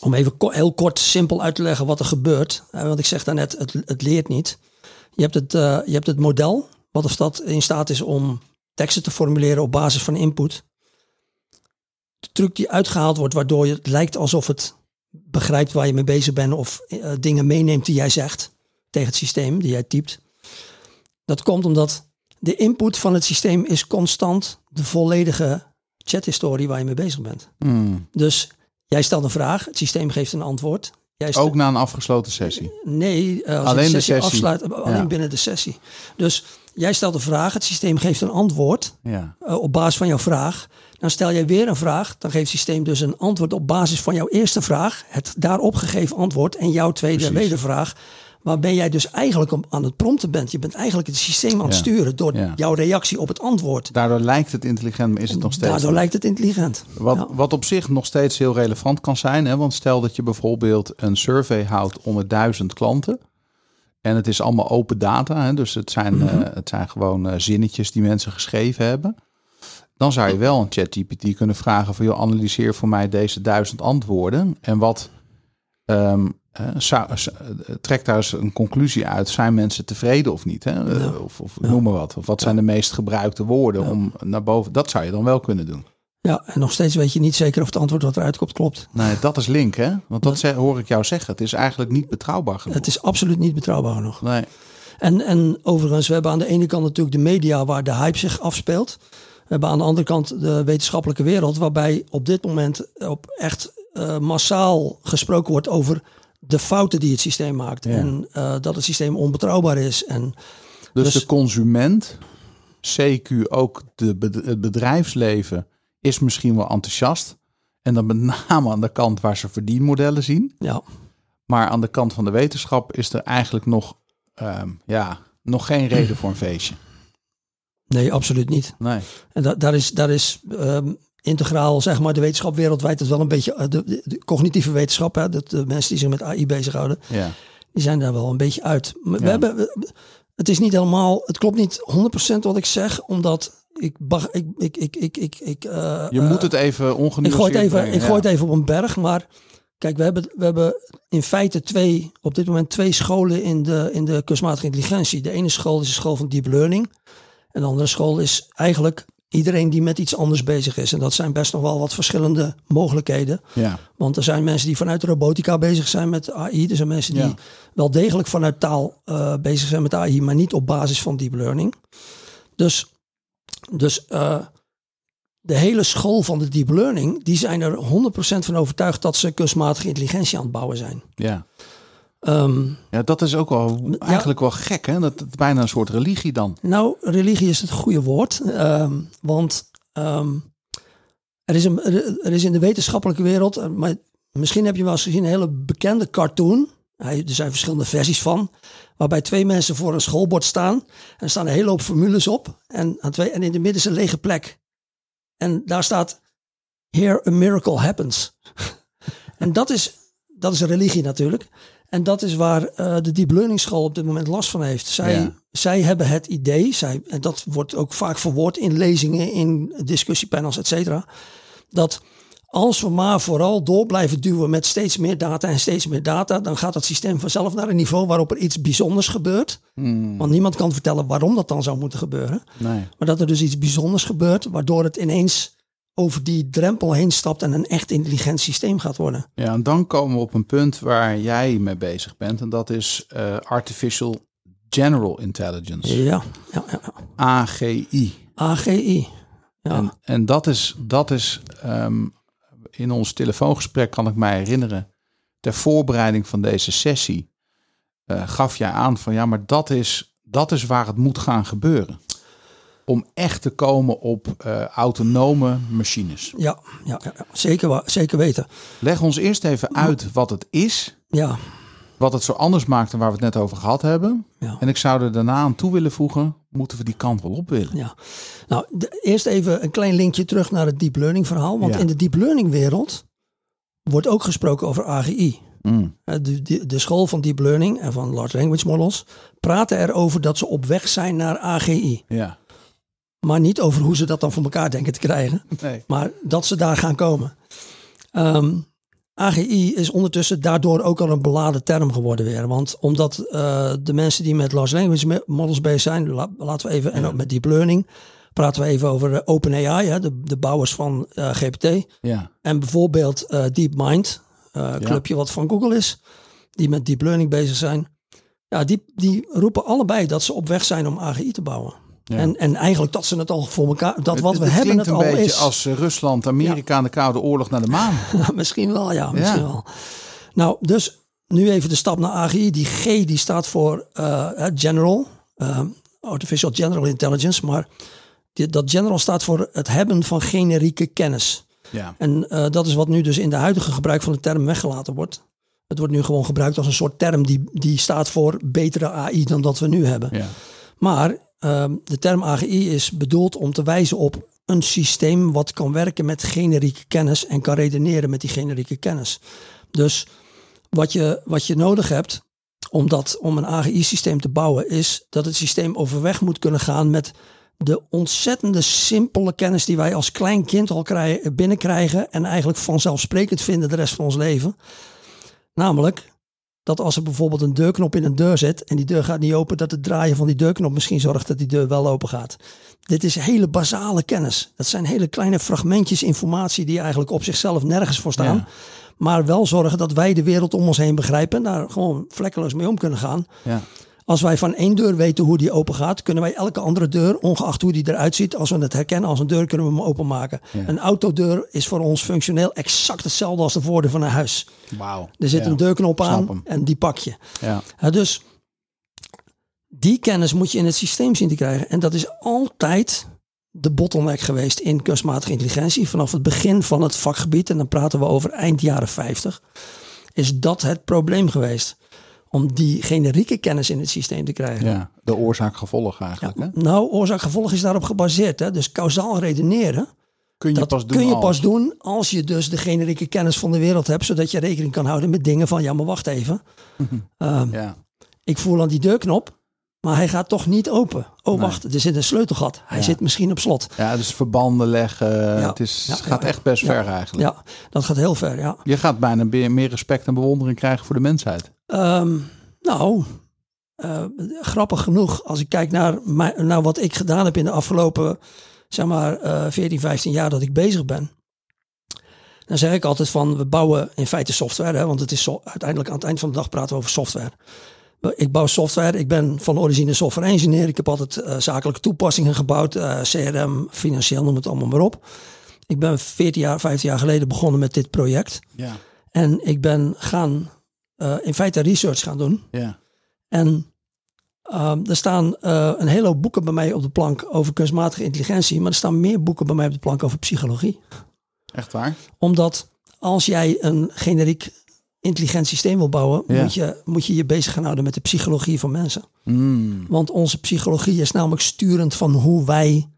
om even ko- heel kort simpel uit te leggen wat er gebeurt. want ik zeg daarnet, het, het leert niet. Je hebt het, eh, je hebt het model, wat of dat in staat is om teksten te formuleren op basis van input. De truc die uitgehaald wordt, waardoor het lijkt alsof het begrijpt waar je mee bezig bent of eh, dingen meeneemt die jij zegt tegen het systeem die jij typt. Dat komt omdat de input van het systeem is constant de volledige chathistorie waar je mee bezig bent. Hmm. Dus jij stelt een vraag, het systeem geeft een antwoord. Jij Ook na een afgesloten sessie. Nee, eh, als Alleen de de sessie, afsluit, eh, alleen Ja. binnen de sessie. Dus jij stelt een vraag, het systeem geeft een antwoord Ja, eh, op basis van jouw vraag. Dan stel jij weer een vraag, dan geeft het systeem dus een antwoord op basis van jouw eerste vraag, het daarop gegeven antwoord en jouw tweede Precies. wedervraag. Waarbij jij dus eigenlijk aan het prompten bent. Je bent eigenlijk het systeem aan het Ja. sturen door Ja. jouw reactie op het antwoord. daardoor lijkt het intelligent, maar is het nog steeds Daardoor lijkt het intelligent. Wat, Ja. wat op zich nog steeds heel relevant kan zijn. Hè? Want stel dat je bijvoorbeeld een survey houdt onder duizend klanten. En het is allemaal open data. Hè? Dus het zijn, Mhm. eh, het zijn gewoon eh, zinnetjes die mensen geschreven hebben. Dan zou je wel een ChatGPT kunnen vragen van... joh, analyseer voor mij deze duizend antwoorden. En wat... ehm, eh, s- eh, trek daar eens een conclusie uit. Zijn mensen tevreden of niet? Hè? Eh, Ja. Of, of Ja. noem maar wat. Of wat zijn de meest gebruikte woorden Ja. om naar boven... Dat zou je dan wel kunnen doen. Ja, en nog steeds weet je niet zeker of het antwoord wat eruit komt klopt. Nee, dat is link, hè? Want dat hoor ik jou zeggen. Het is eigenlijk niet betrouwbaar genoeg. Het is absoluut niet betrouwbaar genoeg. Nee. En, en overigens, we hebben aan de ene kant natuurlijk de media waar de hype zich afspeelt. We hebben aan de andere kant de wetenschappelijke wereld, waarbij op dit moment op echt eh, massaal gesproken wordt over de fouten die het systeem maakt. Ja. En eh, dat het systeem onbetrouwbaar is. En Dus, Dus- de consument, CQ ook de, het bedrijfsleven, is misschien wel enthousiast. En dan met name aan de kant waar ze verdienmodellen zien. ja, Maar aan de kant van de wetenschap is er eigenlijk nog, ehm, ja, nog geen reden voor een feestje. nee, absoluut niet. Nee. En da daar is, daar is ehm, integraal, zeg maar, de wetenschap wereldwijd het wel een beetje, eh, de, de, de cognitieve wetenschap, hè, de, de mensen die zich met AI bezighouden, Ja. die zijn daar wel een beetje uit. We Ja. hebben, we- het is niet helemaal, het klopt niet 100% wat ik zeg, omdat ik, bag- ik, ik, ik, ik, ik, ik eh, Je eh, moet het even ik ongenuanceerd gooi het even, brengen, ik gooi ja. het even op een berg, maar kijk, we hebben, we hebben in feite twee, op dit moment twee scholen in de, in de kunstmatige intelligentie. De ene school is de school van deep learning. En de andere school is eigenlijk iedereen die met iets anders bezig is. En dat zijn best nog wel wat verschillende mogelijkheden. Ja. Want er zijn mensen die vanuit de robotica bezig zijn met AI. Er zijn mensen die Ja. wel degelijk vanuit taal eh, bezig zijn met AI, maar niet op basis van deep learning. Dus, dus eh, de hele school van de deep learning, die zijn er 100% van overtuigd dat ze kunstmatige intelligentie aan het bouwen zijn. Ja. Ehm, ja, dat is ook wel eigenlijk wel gek, hè? Dat het bijna een soort religie dan. nou, religie is het goede woord. ehm, want ehm, er, is een, er is in de wetenschappelijke wereld, eh, maar Misschien heb je wel eens gezien een hele bekende cartoon. Hij- Er zijn verschillende versies van. Waarbij twee mensen voor een schoolbord staan. En er staan een hele hoop formules op. En, aan twee, en in de midden is een lege plek. En daar staat: Here a miracle happens. en dat is, dat is een religie natuurlijk. En dat is waar eh, de Deep Learning School op dit moment last van heeft. Zij, Ja. zij hebben het idee, zij, en dat wordt ook vaak verwoord in lezingen, in discussiepanels, et cetera. Dat als we maar vooral door blijven duwen met steeds meer data en steeds meer data, dan gaat het systeem vanzelf naar een niveau waarop er iets bijzonders gebeurt. Want niemand kan vertellen waarom dat dan zou moeten gebeuren. Nee. Maar dat er dus iets bijzonders gebeurt, waardoor het ineens over die drempel heen stapt en een echt intelligent systeem gaat worden. Ja, en dan komen we op een punt waar jij mee bezig bent. En dat is eh, Artificial General Intelligence, Ja, ja, ja. ja. AGI. AGI. Ja, En, en dat is, dat is ehm, in ons telefoongesprek kan ik mij herinneren, ter voorbereiding van deze sessie, eh, gaf jij aan van ja, maar dat is, dat is waar het moet gaan gebeuren. Om echt te komen op eh, autonome machines. ja, ja. Zeker, zeker weten. Leg ons eerst even uit wat het is, Ja, wat het zo anders maakt dan waar we het net over gehad hebben. ja. En ik zou er daarna aan toe willen voegen, moeten we die kant wel op willen? Ja, nou de- eerst even een klein linkje terug naar het deep learning verhaal. Want Ja. in de deep learning wereld wordt ook gesproken over AGI. Mm, Eh, De, de, de school van deep learning en van large language models praten erover dat ze op weg zijn naar AGI. ja. Maar niet over hoe ze dat dan voor elkaar denken te krijgen. Nee. Maar dat ze daar gaan komen. Ehm, AGI is ondertussen daardoor ook al een beladen term geworden weer. Want omdat eh, de mensen die met large language models bezig zijn, la- laten we even, en ook met deep learning, praten we even over eh, OpenAI, de, de bouwers van eh, GPT. Ja. En bijvoorbeeld eh, DeepMind, clubje wat van Google is, die met deep learning bezig zijn. Ja, die, die roepen allebei dat ze op weg zijn om AGI te bouwen. Ja. En, en eigenlijk dat ze het al voor elkaar, dat wat Het- we het hebben het een al beetje is. als eh, Rusland, Amerika en de Koude Oorlog naar de maan. misschien wel, ja, misschien wel. Nou, dus nu even de stap naar AGI. Die G die staat voor eh, General, Artificial General Intelligence. Maar die, dat General staat voor het hebben van generieke kennis. Ja. En dat is wat nu dus in de huidige gebruik van de term weggelaten wordt. Het wordt nu gewoon gebruikt als een soort term die, die staat voor betere AI dan dat we nu hebben. ja. Maar ehm, de term AGI is bedoeld om te wijzen op een systeem wat kan werken met generieke kennis en kan redeneren met die generieke kennis. Dus wat je, wat je nodig hebt om, dat, om een AGI-systeem te bouwen, is dat het systeem overweg moet kunnen gaan met de ontzettende simpele kennis die wij als klein kind al krijgen, binnenkrijgen en eigenlijk vanzelfsprekend vinden de rest van ons leven. Namelijk dat als er bijvoorbeeld een deurknop in een deur zit en die deur gaat niet open, dat het draaien van die deurknop misschien zorgt dat die deur wel open gaat. Dit is hele basale kennis. Dat zijn hele kleine fragmentjes informatie die eigenlijk op zichzelf nergens voor staan. Ja. Maar wel zorgen dat wij de wereld om ons heen begrijpen en daar gewoon vlekkeloos mee om kunnen gaan. Ja. Als wij van één deur weten hoe die open gaat, kunnen wij elke andere deur, ongeacht hoe die eruit ziet, als we het herkennen als een deur, kunnen we hem openmaken. Ja. Een autodeur is voor ons functioneel exact hetzelfde als de voordeur van een huis. Wauw. Er zit Ja. een deurknop aan en die pak je. Ja. Ja, dus die kennis moet je in het systeem zien te krijgen. En dat is altijd de bottleneck geweest in kunstmatige intelligentie. Vanaf het begin van het vakgebied, en dan praten we over eind jaren 50, is dat het probleem geweest. Om die generieke kennis in het systeem te krijgen. ja. De oorzaak-gevolg eigenlijk. Hè? Nou, oorzaak-gevolg is daarop gebaseerd. Hè? Dus kausaal redeneren, Kun je dat pas doen kun je als. pas doen als je dus de generieke kennis van de wereld hebt. Zodat je rekening kan houden met dingen van, ja maar wacht even. Ehm, Ja. ik voel aan die deurknop, maar hij gaat toch niet open. Oh, Nee. wacht, er zit een sleutelgat. Hij Ja. zit misschien op slot. ja, dus verbanden leggen. het is, Ja, gaat echt best ver eigenlijk. Ja, dat gaat heel ver, ja. Je gaat bijna meer respect en bewondering krijgen voor de mensheid. Ehm, nou, eh, grappig genoeg, als ik kijk naar, mijn, naar wat ik gedaan heb in de afgelopen, zeg maar, eh 14, 15 jaar dat ik bezig ben. Dan zeg ik altijd van, we bouwen in feite software, hè, want het is zo, uiteindelijk aan het eind van de dag praten we over software. Ik bouw software, ik ben van origine software engineer. Ik heb altijd eh, zakelijke toepassingen gebouwd, eh, CRM, financieel, noem het allemaal maar op. Ik ben 14 jaar, 15 jaar geleden begonnen met dit project. Ja. En ik ben gaan, eh, in feite research gaan doen. Ja. En ehm, er staan eh, een hele hoop boeken bij mij op de plank over kunstmatige intelligentie. Maar er staan meer boeken bij mij op de plank over psychologie. Echt waar? Omdat als jij een generiek intelligent systeem wil bouwen, Ja. moet, je, moet je je bezig gaan houden met de psychologie van mensen. Mm, Want onze psychologie is namelijk sturend van hoe wij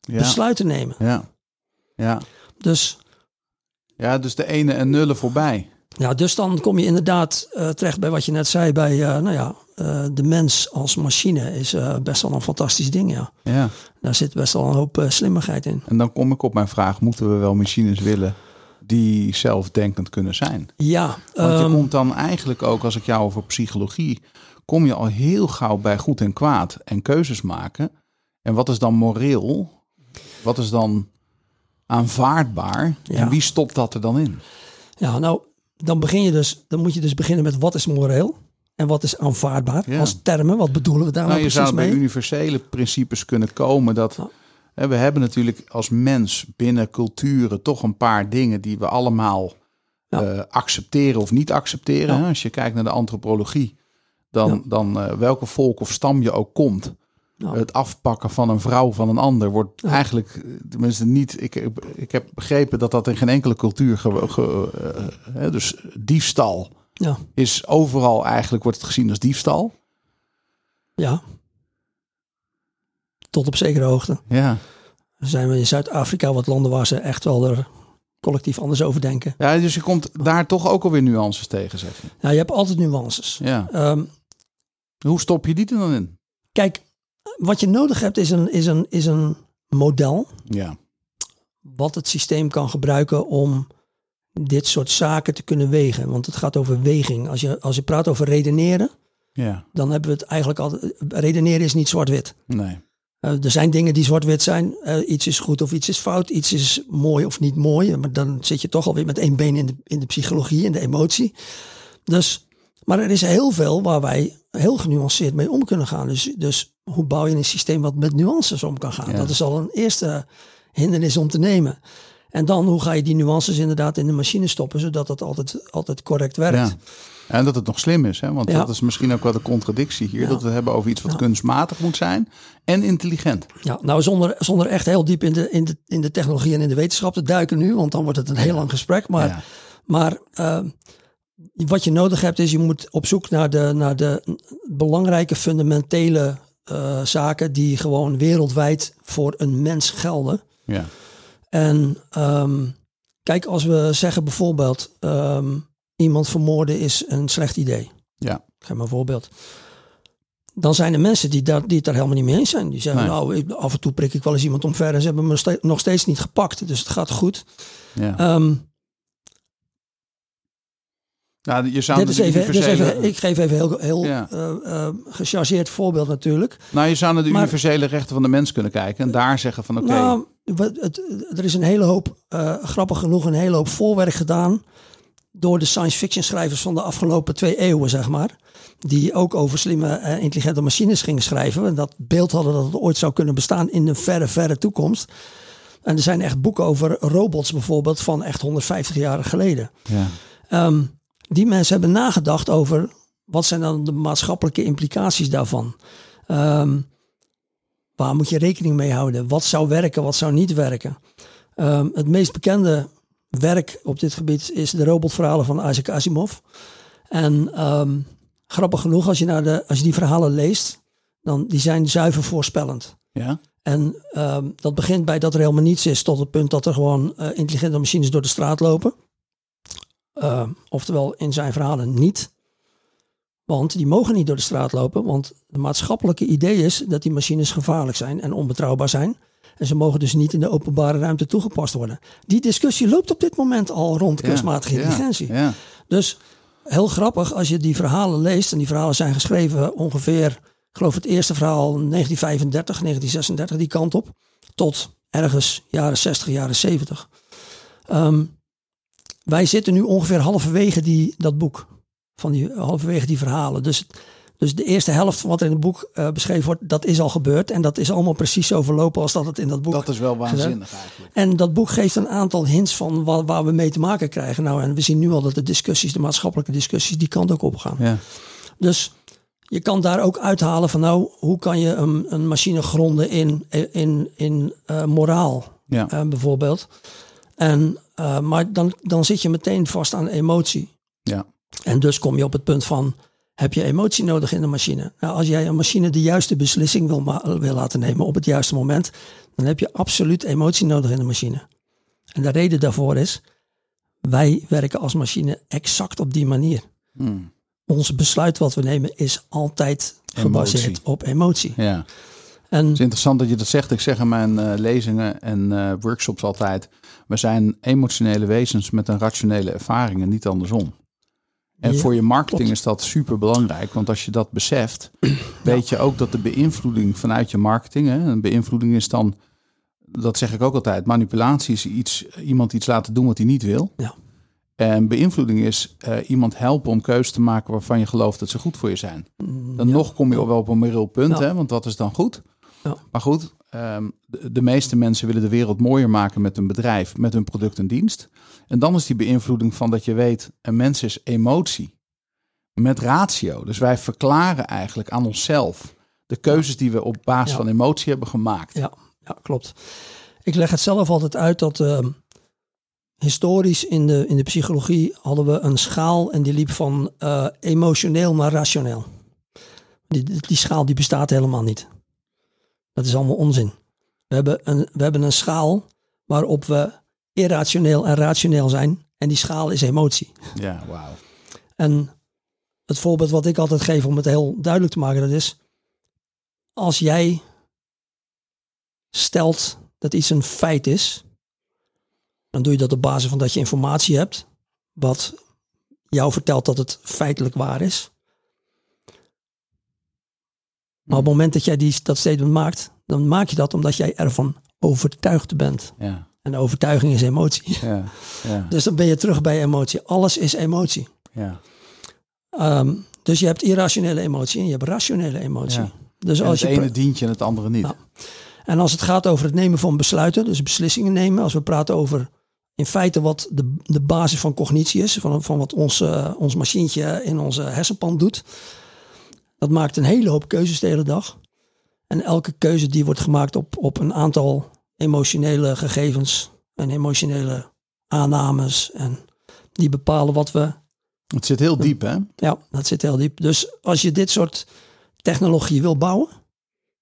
ja, besluiten nemen. ja, ja. Dus, ja, dus de ene en nullen voorbij. Ja, dus dan kom je inderdaad eh, terecht bij wat je net zei bij, eh, nou ja, eh, de mens als machine is best wel een fantastisch ding, ja. Ja. Daar zit best wel een hoop slimmigheid in. En dan kom ik op mijn vraag, moeten we wel machines willen die zelfdenkend kunnen zijn? Ja, Want je ehm, komt dan eigenlijk ook, als ik jou over psychologie, kom je al heel gauw bij goed en kwaad en keuzes maken. En wat is dan moreel? Wat is dan aanvaardbaar? Ja. En wie stopt dat er dan in? ja, nou, dan begin je dus, dan moet je dus beginnen met wat is moreel en wat is aanvaardbaar Ja. als termen. Wat bedoelen we daar nou, Nou, je precies zou bij universele principes kunnen komen dat hè, we hebben natuurlijk als mens binnen culturen toch een paar dingen die we allemaal Ja. eh, accepteren of niet accepteren. Ja. Als je kijkt naar de antropologie, dan, dan eh, welke volk of stam je ook komt, Ja. het afpakken van een vrouw van een ander wordt Ja. eigenlijk, eh, tenminste niet. Ik, heb- ik heb begrepen dat dat in geen enkele cultuur, ge, ge- eh, dus diefstal Ja, is overal eigenlijk wordt het gezien als diefstal. ja. Tot op zekere hoogte. Ja. Dan zijn we in Zuid-Afrika wat landen waar ze echt wel er collectief anders over denken. Ja, dus je komt daar toch ook alweer nuances tegen, zeg je. Nou, je hebt altijd nuances. Ja. Ehm, Hoe stop je die er dan in? kijk, wat je nodig hebt is een, is, een, is een model Ja. wat het systeem kan gebruiken om dit soort zaken te kunnen wegen. Want het gaat over weging. Als je, als je praat over redeneren, Ja. dan hebben we het eigenlijk altijd. Redeneren is niet zwart-wit. Nee. Eh, er zijn dingen die zwart-wit zijn. Eh, iets is goed of iets is fout. Iets is mooi of niet mooi. Maar dan zit je toch alweer met één been in de, in de psychologie, in de emotie. Dus, maar er is heel veel waar wij heel genuanceerd mee om kunnen gaan. Dus, dus hoe bouw je een systeem wat met nuances om kan gaan? Ja. Dat is al een eerste hindernis om te nemen. En dan, hoe ga je die nuances inderdaad in de machine stoppen, zodat het altijd, altijd correct werkt. Ja. En dat het nog slim is, hè? want Ja. dat is misschien ook wel de contradictie hier. Ja. Dat we hebben over iets wat kunstmatig moet zijn en intelligent. Ja, nou zonder, zonder echt heel diep in de, in, de, in de technologie en in de wetenschap te duiken nu, want dan wordt het een heel lang gesprek. Maar, maar eh, wat je nodig hebt is, je moet op zoek naar de, naar de belangrijke fundamentele eh, zaken die gewoon wereldwijd voor een mens gelden. Ja. En ehm, kijk, als we zeggen bijvoorbeeld, ehm, iemand vermoorden is een slecht idee. Ja. Geef maar een voorbeeld. Dan zijn er mensen die, daar, die het daar helemaal niet mee eens zijn. Die zeggen, Nee. nou, ik- af en toe prik ik wel eens iemand omver en ze hebben me nog steeds niet gepakt. Dus het gaat goed. Ja. Ehm, ja, je zou dit is even, even, ik geef even heel, heel Ja. eh, eh, gechargeerd voorbeeld natuurlijk. nou, je zou naar de Maar- universele rechten van de mens kunnen kijken en daar zeggen van oké, Nou, wat- het, er is een hele hoop, eh, grappig genoeg, een hele hoop voorwerk gedaan door de science fiction schrijvers van de afgelopen twee eeuwen, zeg maar. Die ook over slimme, intelligente machines gingen schrijven. En dat beeld hadden dat het ooit zou kunnen bestaan in de verre, verre toekomst. En er zijn echt boeken over robots bijvoorbeeld van echt 150 jaar geleden. ja. Ehm, die mensen hebben nagedacht over wat zijn dan de maatschappelijke implicaties daarvan. Ehm, waar moet je rekening mee houden? Wat zou werken, wat zou niet werken? Ehm, het meest bekende werk op dit gebied is de robotverhalen van Isaac Asimov. En ehm, grappig genoeg, als je, naar de, als je die verhalen leest, dan die zijn zuiver voorspellend. ja, En dat begint bij dat er helemaal niets is, tot het punt dat er gewoon eh, intelligente machines door de straat lopen. Ehm, oftewel in zijn verhalen niet. Want die mogen niet door de straat lopen, want het maatschappelijke idee is dat die machines gevaarlijk zijn en onbetrouwbaar zijn. En ze mogen dus niet in de openbare ruimte toegepast worden. Die discussie loopt op dit moment al rond kunstmatige ja, intelligentie. Ja. Dus heel grappig als je die verhalen leest. En die verhalen zijn geschreven ongeveer, ik geloof het eerste verhaal 1935, 1936, die kant op. Tot ergens jaren 60, jaren 70. Ehm, wij zitten nu ongeveer halverwege die, dat boek. Van die, halverwege die verhalen. Dus, dus de eerste helft van wat er in het boek eh, beschreven wordt, dat is al gebeurd. En dat is allemaal precies zo verlopen als dat het in dat boek Dat is wel waanzinnig eigenlijk. en dat boek geeft een aantal hints van waar, waar we mee te maken krijgen. Nou, en we zien nu al dat de discussies, de maatschappelijke discussies, die kant ook op gaan. Ja. Dus je kan daar ook uithalen van nou, hoe kan je een, een machine gronden in, in, in eh, moraal Ja. eh, bijvoorbeeld. En eh, maar dan, dan zit je meteen vast aan emotie. Ja. En dus kom je op het punt van, heb je emotie nodig in de machine? Nou, als jij een machine de juiste beslissing wil, wil laten nemen op het juiste moment, dan heb je absoluut emotie nodig in de machine. En de reden daarvoor is, wij werken als machine exact op die manier. Hmm. Ons besluit wat we nemen is altijd gebaseerd op emotie. Ja. En Het is interessant dat je dat zegt. Ik zeg in mijn eh, lezingen en eh, workshops altijd: we zijn emotionele wezens met een rationele ervaring en niet andersom. En Ja, voor je marketing klopt. is dat super belangrijk, want als je dat beseft, weet je ook dat de beïnvloeding vanuit je marketing, hè, een beïnvloeding is dan, dat zeg ik ook altijd, manipulatie is iets, iemand iets laten doen wat hij niet wil. Ja. En beïnvloeding is eh, iemand helpen om keuzes te maken waarvan je gelooft dat ze goed voor je zijn. Dan ja, nog kom je wel op een moreel punt, Ja. hè, want wat is dan goed? Ja. Maar goed, ehm, de, de meeste mensen willen de wereld mooier maken met een bedrijf, met hun product en dienst. En dan is die beïnvloeding van dat je weet, een mens is emotie met ratio. Dus wij verklaren eigenlijk aan onszelf de keuzes die we op basis Ja. van emotie hebben gemaakt. Ja, ja, klopt. Ik leg het zelf altijd uit dat eh, historisch in de, in de psychologie hadden we een schaal en die liep van eh, emotioneel naar rationeel. Die, die schaal die bestaat helemaal niet. Dat is allemaal onzin. We hebben een, we hebben een schaal waarop we irrationeel en rationeel zijn. En die schaal is emotie. Ja, wauw. En het voorbeeld wat ik altijd geef om het heel duidelijk te maken, dat is als jij stelt dat iets een feit is, dan doe je dat op basis van dat je informatie hebt, wat jou vertelt dat het feitelijk waar is. Maar op het moment dat jij die, dat statement maakt, dan maak je dat omdat jij ervan overtuigd bent. Ja, En overtuiging is emotie. ja, ja, Dus dan ben je terug bij emotie. Alles is emotie. ja. Ehm, dus je hebt irrationele emotie en je hebt rationele emotie. Dus En als het je ene dient je en het andere niet. En als het gaat over het nemen van besluiten, dus beslissingen nemen, als we praten over in feite wat de, de basis van cognitie is, van, van wat ons, eh, ons machientje in onze hersenpan doet, dat maakt een hele hoop keuzes de hele dag. En elke keuze die wordt gemaakt op, op een aantal emotionele gegevens en emotionele aannames. En die bepalen wat we Het zit heel diep, hè? ja, dat zit heel diep. Dus als je dit soort technologie wil bouwen,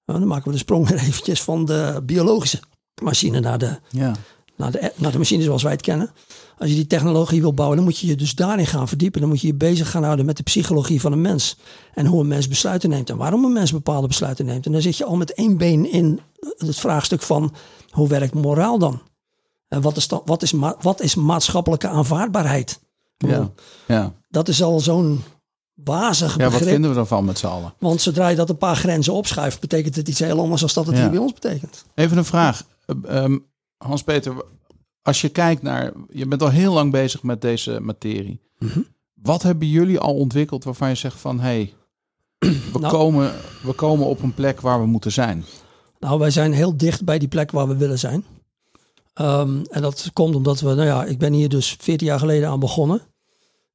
dan maken we de sprong weer eventjes van de biologische machine naar de, Ja, naar, de, naar de machine zoals wij het kennen. Als je die technologie wil bouwen, dan moet je je dus daarin gaan verdiepen. Dan moet je je bezig gaan houden met de psychologie van een mens. En hoe een mens besluiten neemt en waarom een mens bepaalde besluiten neemt. En dan zit je al met één been in het vraagstuk van hoe werkt moraal dan? En wat is, dan, wat is, wat is maatschappelijke aanvaardbaarheid? Ja, ja. Dat is al zo'n wazig Ja, wat begrip. vinden we ervan met z'n allen? Want zodra je dat een paar grenzen opschuift, betekent het iets heel anders dan dat het Ja. hier bij ons betekent. Even een vraag. Eh, ehm, Hans-Peter, als je kijkt naar... Je bent al heel lang bezig met deze materie. Mhm. Wat hebben jullie al ontwikkeld waarvan je zegt van... Hé, hey, we, Nou. komen, we komen op een plek waar we moeten zijn. Nou, wij zijn heel dicht bij die plek waar we willen zijn. Ehm, en dat komt omdat we, nou ja, ik ben hier dus 14 jaar geleden aan begonnen.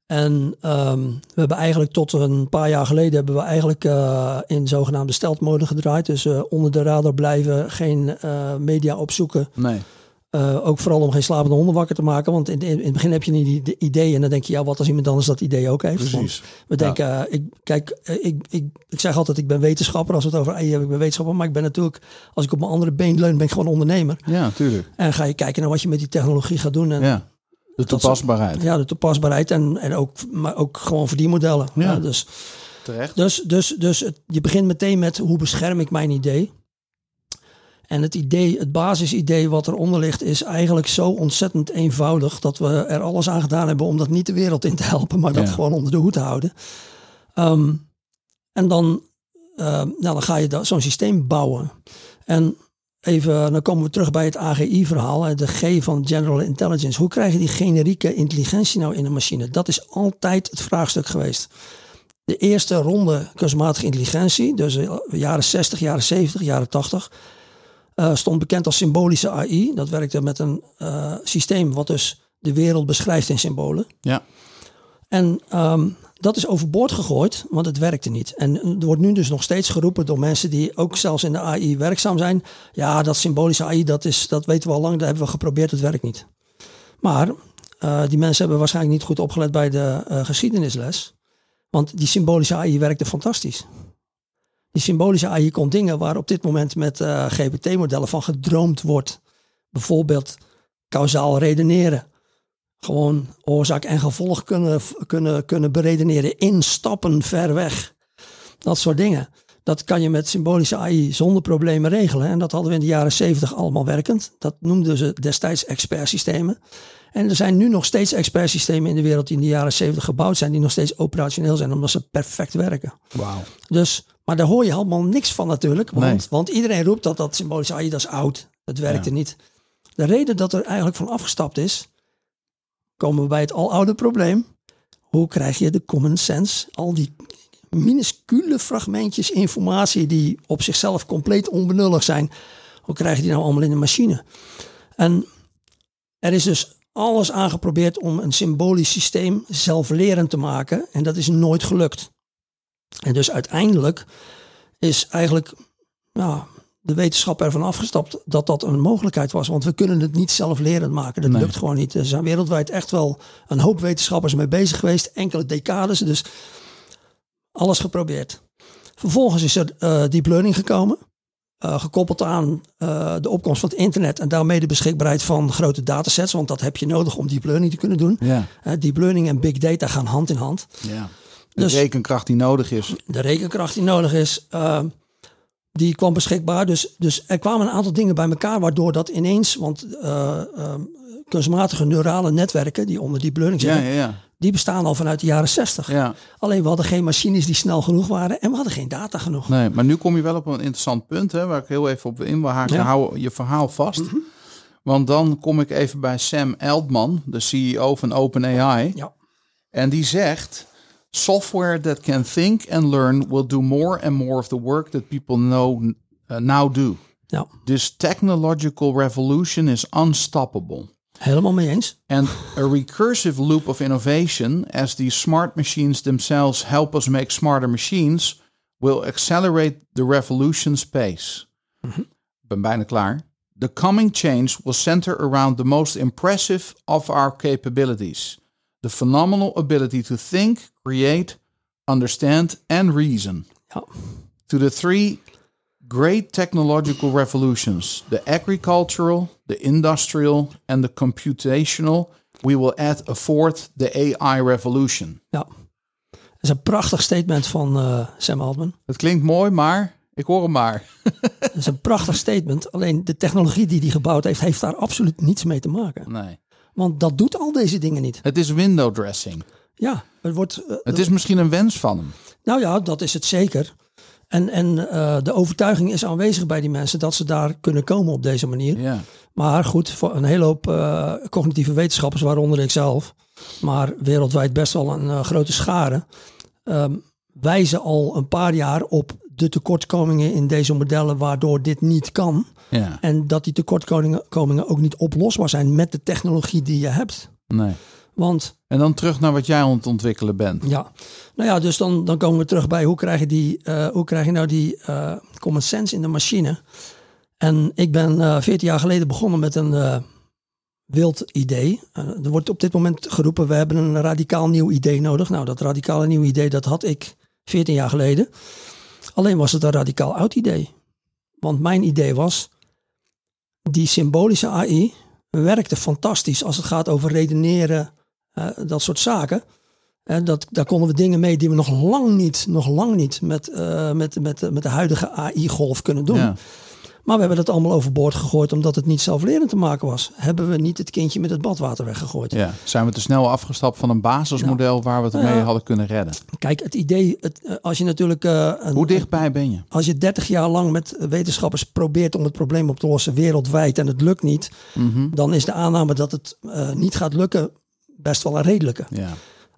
En ehm, we hebben eigenlijk tot een paar jaar geleden hebben we eigenlijk eh, in zogenaamde steltmode gedraaid. Dus eh, onder de radar blijven, geen eh, media opzoeken. Nee. Eh, ook vooral om geen slapende honden wakker te maken. Want in, in, in het begin heb je niet die idee en dan denk je, ja, wat als iemand anders dat idee ook heeft. Want Precies. we denken, eh, ik, kijk, eh, ik, ik, ik zeg altijd, ik ben wetenschapper als we het over hebben. Ik ben wetenschapper, maar ik ben natuurlijk, als ik op mijn andere been leun, ben ik gewoon ondernemer. Ja, tuurlijk. En ga je kijken naar wat je met die technologie gaat doen. En ja, Ja. De toepasbaarheid. de toepasbaarheid en, en ook, maar ook gewoon verdienmodellen. Ja. Ja, dus Terecht. dus, dus, dus het, je begint meteen met hoe bescherm ik mijn idee. En het idee, het basisidee wat eronder ligt, is eigenlijk zo ontzettend eenvoudig dat we er alles aan gedaan hebben om dat niet de wereld in te helpen, maar dat Ja. gewoon onder de hoed te houden. Ehm, en dan, ehm, nou, dan ga je zo'n systeem bouwen. En even, dan komen we terug bij het AGI-verhaal, de G van General Intelligence. Hoe krijg je die generieke intelligentie nou in een machine? Dat is altijd het vraagstuk geweest de eerste ronde kunstmatige intelligentie, dus eh, jaren 60, jaren 70, jaren 80, eh, stond bekend als symbolische AI. Dat werkte met een eh, systeem wat dus de wereld beschrijft in symbolen. Ja. En ehm, dat is overboord gegooid, want het werkte niet. En er wordt nu dus nog steeds geroepen door mensen die ook zelfs in de AI werkzaam zijn. Ja, dat symbolische AI, dat, is, dat weten we al lang, dat hebben we geprobeerd, het werkt niet. Maar uh, die mensen hebben waarschijnlijk niet goed opgelet bij de geschiedenisles. Want die symbolische AI werkte fantastisch. Die symbolische AI kon dingen waar op dit moment met uh, GPT-modellen van gedroomd wordt. Bijvoorbeeld kausaal redeneren. Gewoon oorzaak en gevolg kunnen, kunnen, kunnen beredeneren in stappen ver weg. Dat soort dingen. Dat kan je met symbolische AI zonder problemen regelen. En dat hadden we in de jaren 70 allemaal werkend. Dat noemden ze destijds expertsystemen. En er zijn nu nog steeds expertsystemen in de wereld die in de jaren 70 gebouwd zijn, die nog steeds operationeel zijn, omdat ze perfect werken. Wauw. Dus, maar daar hoor je helemaal niks van natuurlijk. Want, want iedereen roept dat dat symbolische AI, dat is oud. Dat werkte ja. niet. De reden dat er eigenlijk van afgestapt is, komen we bij het aloude probleem. Hoe krijg je de common sense, al die minuscule fragmentjes informatie die op zichzelf compleet onbenullig zijn, hoe krijg je die nou allemaal in de machine? En er is dus alles aangeprobeerd om een symbolisch systeem zelflerend te maken en dat is nooit gelukt. En dus uiteindelijk is eigenlijk de wetenschap ervan afgestapt dat dat een mogelijkheid was. Want we kunnen het niet zelflerend maken. Dat lukt gewoon niet. Er zijn wereldwijd echt wel een hoop wetenschappers mee bezig geweest. Enkele decades. Dus alles geprobeerd. Vervolgens is er uh, deep learning gekomen. Uh, gekoppeld aan uh, de opkomst van het internet en daarmee de beschikbaarheid van grote datasets. Want dat heb je nodig om deep learning te kunnen doen. Ja. deep learning en big data gaan hand in hand. Ja. De dus, rekenkracht die nodig is. De rekenkracht die nodig is, die kwam beschikbaar. Dus, dus er kwamen een aantal dingen bij elkaar waardoor dat ineens, want kunstmatige neurale netwerken die onder deep learning zitten, ja, ja, ja die bestaan al vanuit de jaren 60. Ja. Alleen we hadden geen machines die snel genoeg waren en we hadden geen data genoeg. Nee, maar nu kom je wel op een interessant punt, hè, waar ik heel even op in wil haken. Hou je verhaal vast. Mm -hmm. Want dan kom ik even bij Sam Altman, de CEO van OpenAI. Ja. En die zegt: Software that can think and learn will do more and more of the work that people know uh, now do. Ja. This technological revolution is unstoppable. Helemaal mee eens. And a recursive loop of innovation, as these smart machines themselves help us make smarter machines, will accelerate the revolution's pace. Mm -hmm. Ben bijna klaar. The coming change will center around the most impressive of our capabilities the phenomenal ability to think, create, understand, and reason. Ja. To the three great technological revolutions the agricultural, the industrial, and the computational. We will add a fourth, the AI revolution. Ja, dat is een prachtig statement van uh, Sam Altman. Het klinkt mooi, maar ik hoor hem maar. dat is een prachtig statement. Alleen de technologie die hij gebouwd heeft, heeft daar absoluut niets mee te maken. Nee. Want dat doet al deze dingen niet. Het is window dressing. Ja, het wordt. Uh, het is misschien een wens van hem. Nou ja, dat is het zeker. En, en uh, de overtuiging is aanwezig bij die mensen dat ze daar kunnen komen op deze manier. Ja. Maar goed, voor een hele hoop uh, cognitieve wetenschappers, waaronder ik zelf, maar wereldwijd best wel een grote schare, um, wijzen al een paar jaar op de tekortkomingen in deze modellen, waardoor dit niet kan. Ja. En dat die tekortkomingen ook niet oplosbaar zijn met de technologie die je hebt. Nee. Want, en dan terug naar wat jij aan het ontwikkelen bent. Ja, nou ja, dus dan, dan komen we terug bij hoe krijg je, die, uh, hoe krijg je nou die uh, common sense in de machine. En ik ben uh, eh, 14 jaar geleden begonnen met een wild idee. er wordt op dit moment geroepen, we hebben een radicaal nieuw idee nodig. Nou, dat radicale nieuw idee, dat had ik 14 jaar geleden. Alleen was het een radicaal oud idee. Want mijn idee was, die symbolische AI werkte fantastisch als het gaat over redeneren, uh, dat soort zaken. En dat, daar konden we dingen mee die we nog lang niet, nog lang niet met, uh, met, met, met de huidige AI-golf kunnen doen. Maar we hebben dat allemaal overboord gegooid omdat het niet zelflerend te maken was. Hebben we niet het kindje met het badwater weggegooid. Ja, zijn we te snel afgestapt van een basismodel nou, waar we het mee uh, hadden kunnen redden. Kijk, het idee, het, uh, als je natuurlijk... Uh, een, Hoe dichtbij ben je? Als je 30 jaar lang met wetenschappers probeert om het probleem op te lossen wereldwijd en het lukt niet, mm -hmm. dan is de aanname dat het niet gaat lukken best wel een redelijke. Ja.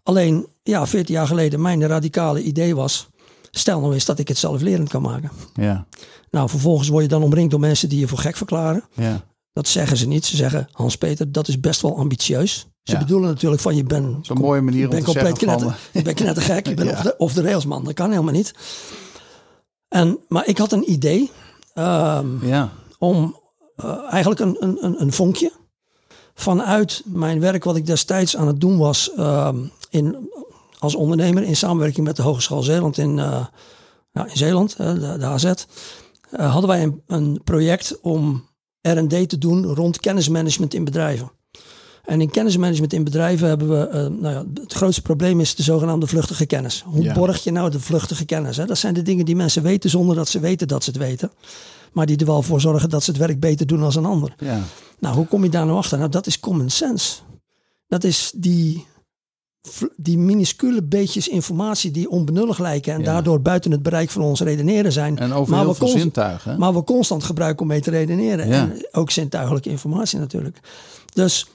Alleen, ja, 14 jaar geleden mijn radicale idee was, stel nou eens dat ik het zelflerend kan maken. Ja. Nou, vervolgens word je dan omringd door mensen die je voor gek verklaren. Ja. Dat zeggen ze niet. Ze zeggen, Hans-Peter, dat is best wel ambitieus. Ze Ja. bedoelen natuurlijk van je bent... Zo'n mooie manier om te compleet zeggen knetter, van... je bent knettergek, je bent Ja. of, de, of de railsman. Dat kan helemaal niet. En, maar ik had een idee ehm, Ja, om eh, eigenlijk een, een, een, een vonkje. vanuit mijn werk wat ik destijds aan het doen was ehm, in, als ondernemer in samenwerking met de Hogeschool Zeeland in, uh, nou, in Zeeland, de, de AZ, uh, hadden wij een, een project om R&D te doen rond kennismanagement in bedrijven. En in kennismanagement in bedrijven hebben we, uh, nou ja, het grootste probleem is de zogenaamde vluchtige kennis. Hoe ja. borg je nou de vluchtige kennis? Hè? Dat zijn de dingen die mensen weten zonder dat ze weten dat ze het weten. Maar die er wel voor zorgen dat ze het werk beter doen als een ander. Ja. Nou, hoe kom je daar nou achter? Nou, dat is common sense. Dat is die, die minuscule beetjes informatie die onbenullig lijken en Ja. daardoor buiten het bereik van ons redeneren zijn. En over Maar heel veel zintuigen. Maar we constant gebruiken om mee te redeneren. Ja. En ook zintuigelijke informatie natuurlijk. Dus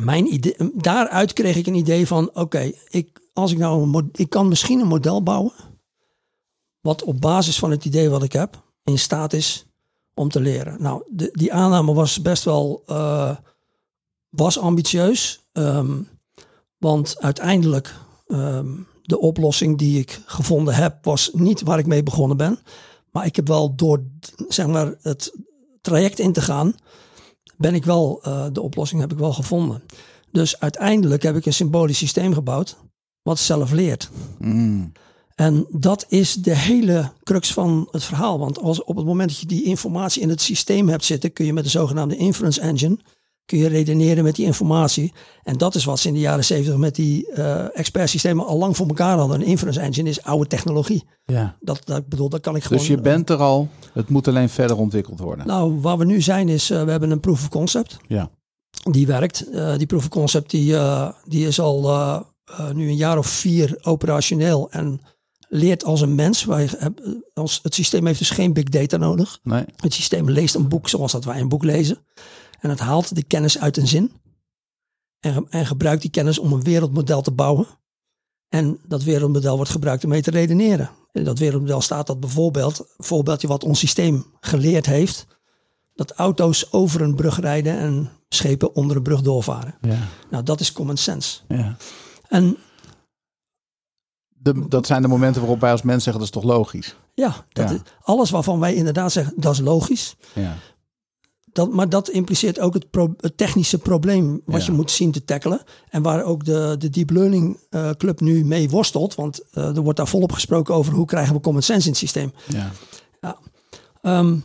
mijn idee, daaruit kreeg ik een idee van: oké, ik, als ik nou een ik kan misschien een model bouwen. Wat op basis van het idee wat ik heb in staat is om te leren. Nou, de, die aanname was best wel eh, was ambitieus. ehm, want uiteindelijk ehm, de oplossing die ik gevonden heb, was niet waar ik mee begonnen ben. Maar ik heb wel door zeg maar, het traject in te gaan, ben ik wel, eh, de oplossing heb ik wel gevonden. Dus uiteindelijk heb ik een symbolisch systeem gebouwd, wat zelf leert. Mm. En dat is de hele crux van het verhaal. Want als op het moment dat je die informatie in het systeem hebt zitten, kun je met de zogenaamde inference engine, kun je redeneren met die informatie. En dat is wat ze in de jaren zeventig met die eh expertsystemen al lang voor elkaar hadden. Een inference engine is oude technologie. Ja. Dat, dat, bedoel, dat kan ik gewoon... Dus je bent er al, het moet alleen verder ontwikkeld worden. Nou, waar we nu zijn is, eh, we hebben een proof of concept. Ja. Die werkt. Eh, die proof of concept die, eh, die is al eh, eh, nu een jaar of vier operationeel en leert als een mens. Wij, als, het systeem heeft dus geen big data nodig. Nee. Het systeem leest een boek zoals dat wij een boek lezen. En het haalt de kennis uit een zin. En, en gebruikt die kennis om een wereldmodel te bouwen. En dat wereldmodel wordt gebruikt om mee te redeneren. In dat wereldmodel staat dat bijvoorbeeld, een voorbeeldje wat ons systeem geleerd heeft, dat auto's over een brug rijden en schepen onder een brug doorvaren. Ja. Nou, dat is common sense. ja. En De, dat zijn de momenten waarop wij als mens zeggen, dat is toch logisch? ja, dat Ja. Is, alles waarvan wij inderdaad zeggen, dat is logisch. Ja. Dat, maar dat impliceert ook het, pro- het technische probleem wat Ja. je moet zien te tackelen. En waar ook de, de Deep Learning eh, Club nu mee worstelt. Want eh, er wordt daar volop gesproken over hoe krijgen we common sense in het systeem. ja. Ehm,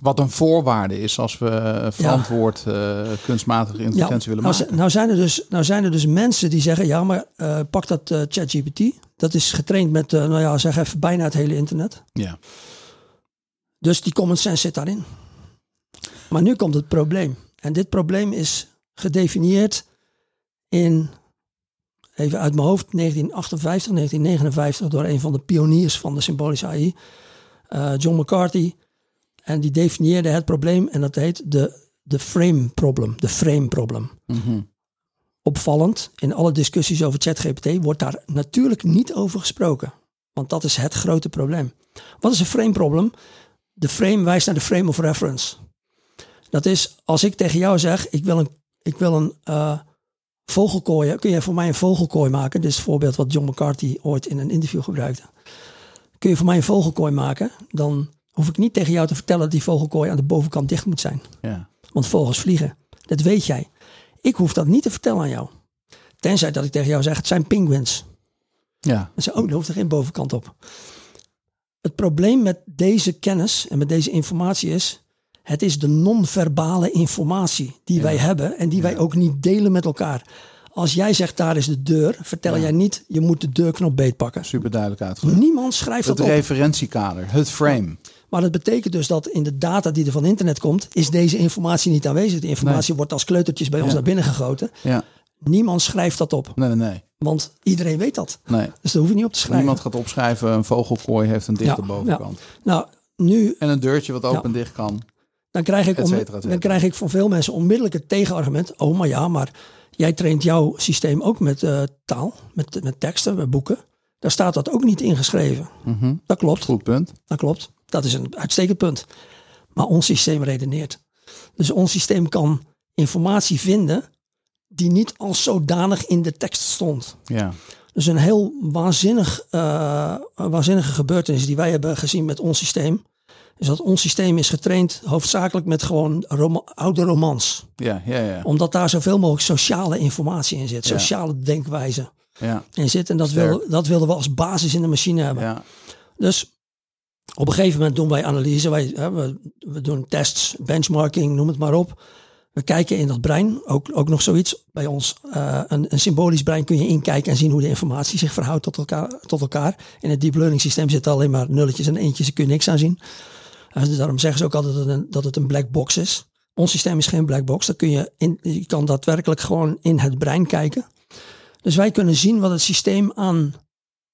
Wat een voorwaarde is als we eh, verantwoord eh, kunstmatige intelligentie willen nou, maken. nou, zijn er dus, nou zijn er dus mensen die zeggen, ja, maar eh, pak dat eh, ChatGPT. Dat is getraind met, nou ja, zeg even bijna het hele internet. Ja. Dus die common sense zit daarin. Maar nu komt het probleem. En dit probleem is gedefinieerd in, even uit mijn hoofd, 1958, 1959 door een van de pioniers van de symbolische AI, eh, John McCarthy. En die definieerde het probleem en dat heet de, de frame problem. De frame problem. Mhm. Opvallend, in alle discussies over ChatGPT wordt daar natuurlijk niet over gesproken. Want dat is het grote probleem. Wat is een frame problem? De frame wijst naar de frame of reference. Dat is als ik tegen jou zeg, ik wil een, ik wil een eh, vogelkooi. Kun je voor mij een vogelkooi maken? Dit is het voorbeeld wat John McCarthy ooit in een interview gebruikte. Kun je voor mij een vogelkooi maken? Dan hoef ik niet tegen jou te vertellen dat die vogelkooi aan de bovenkant dicht moet zijn. Ja. Want vogels vliegen. Dat weet jij. Ik hoef dat niet te vertellen aan jou. Tenzij dat ik tegen jou zeg, het zijn penguins. Ja. Zeg je, oh, daar hoeft er geen bovenkant op. Het probleem met deze kennis en met deze informatie is... het is de non-verbale informatie die wij hebben... en die wij ook niet delen met elkaar. Als jij zegt, daar is de deur... vertel jij niet, je moet de deurknop beetpakken. Super duidelijk uitgelegd. Niemand schrijft Het dat op. referentiekader, het frame. Maar dat betekent dus dat in de data die er van internet komt... is deze informatie niet aanwezig. Die informatie wordt als kleutertjes bij ons naar binnen gegoten. Ja. Niemand schrijft dat op. Nee, nee, nee. Want iedereen weet dat. nee. Dus daar hoef je niet op te schrijven. Niemand gaat opschrijven, een vogelkooi heeft een dichte Ja, bovenkant. Nou, nu En een deurtje wat open en dicht kan. Dan krijg, ik Et onmi- cetera, et cetera. dan krijg ik van veel mensen onmiddellijk het tegenargument. Oh, maar ja, maar jij traint jouw systeem ook met eh, taal, met, met teksten, met boeken. Daar staat dat ook niet ingeschreven. Mhm. Dat klopt, Goed punt. dat klopt. Dat is een uitstekend punt. Maar ons systeem redeneert. Dus ons systeem kan informatie vinden die niet als zodanig in de tekst stond. Ja. Dus een heel waanzinnig, eh, waanzinnige gebeurtenis die wij hebben gezien met ons systeem. Dus dat ons systeem is getraind hoofdzakelijk met gewoon oude romans. Ja, ja, ja. Omdat daar zoveel mogelijk sociale informatie in zit. Ja. Sociale denkwijze ja, in zit. En dat, wilden, dat wilden we als basis in de machine hebben. ja. Dus op een gegeven moment doen wij analyse. Wij, hè, we, we doen tests, benchmarking, noem het maar op. We kijken in dat brein, ook, ook nog zoiets. Bij ons, eh, een, een symbolisch brein kun je inkijken en zien hoe de informatie zich verhoudt tot elkaar. Tot elkaar. In het deep learning systeem zitten alleen maar nulletjes en eentjes, daar kun je niks aan zien. Dus daarom zeggen ze ook altijd dat het, een, dat het een black box is. Ons systeem is geen black box. Dan kun je, in, je kan daadwerkelijk gewoon in het brein kijken. Dus wij kunnen zien wat het systeem aan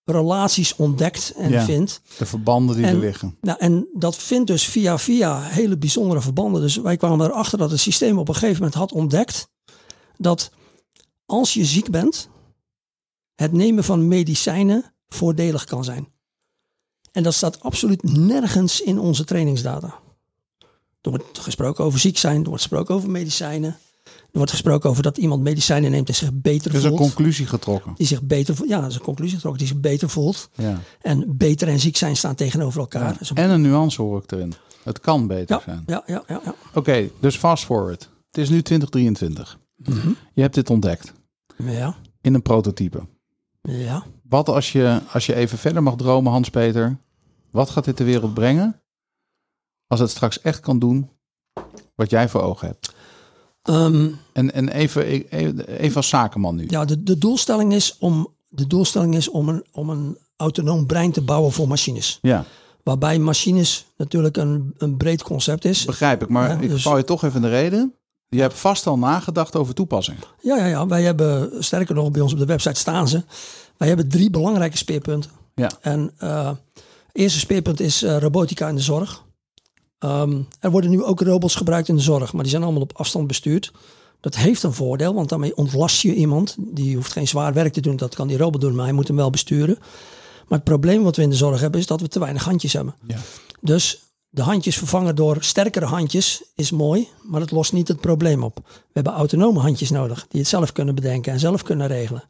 relaties ontdekt en Ja. vindt. De verbanden die En- er liggen. Nou, en dat vindt dus via via hele bijzondere verbanden. Dus wij kwamen erachter dat het systeem op een gegeven moment had ontdekt dat als je ziek bent, het nemen van medicijnen voordelig kan zijn. En dat staat absoluut nergens in onze trainingsdata. Er wordt gesproken over ziek zijn, er wordt gesproken over medicijnen. Er wordt gesproken over dat iemand medicijnen neemt en zich beter Er is een voelt. conclusie getrokken. Die zich beter voelt. Ja, dat is een conclusie getrokken. Die zich beter voelt. Ja. En beter en ziek zijn staan tegenover elkaar. Ja. En een nuance hoor ik erin. Het kan beter ja, zijn. ja, ja, ja, ja. Oké, dus fast forward. Het is nu 2023. Mhm. Je hebt dit ontdekt Ja, in een prototype. ja. Wat als je, als je even verder mag dromen, Hans-Peter? Wat gaat dit de wereld brengen als het straks echt kan doen wat jij voor ogen hebt? Ehm, En, en even, even, even als zakenman nu. ja de, de doelstelling is om, de doelstelling is om, een, om een autonoom brein te bouwen voor machines. Ja, Waarbij machines natuurlijk een, een breed concept is. begrijp ik. Maar Ja, ik dus- val je toch even in de reden. Je hebt vast al nagedacht over toepassing. Ja, ja, ja. Wij hebben, sterker nog, bij ons op de website staan ze. Wij hebben drie belangrijke speerpunten. Ja. En eh eerste speerpunt is eh, robotica in de zorg. Ehm, er worden nu ook robots gebruikt in de zorg, maar die zijn allemaal op afstand bestuurd. Dat heeft een voordeel, want daarmee ontlast je iemand. Die hoeft geen zwaar werk te doen, dat kan die robot doen, maar hij moet hem wel besturen. Maar het probleem wat we in de zorg hebben, is dat we te weinig handjes hebben. Ja. Dus de handjes vervangen door sterkere handjes is mooi, maar het lost niet het probleem op. We hebben autonome handjes nodig die het zelf kunnen bedenken en zelf kunnen regelen.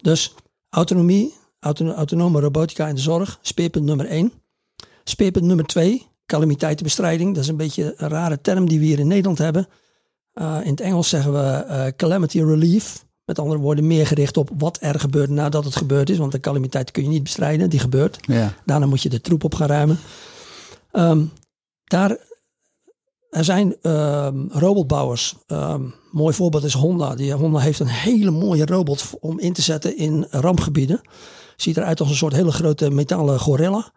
Dus autonomie, auto- autonome robotica in de zorg, speerpunt nummer 1. Speerpunt nummer 2, calamiteitenbestrijding. Dat is een beetje een rare term die we hier in Nederland hebben. Uh, in het Engels zeggen we uh, calamity relief. Met andere woorden, meer gericht op wat er gebeurt nadat het gebeurd is. Want de calamiteit kun je niet bestrijden, die gebeurt. Ja. Daarna moet je de troep op gaan ruimen. Um, daar, er zijn um, robotbouwers. Um, mooi voorbeeld is Honda. Die, Honda heeft een hele mooie robot om in te zetten in rampgebieden. Ziet eruit als een soort hele grote metalen gorilla.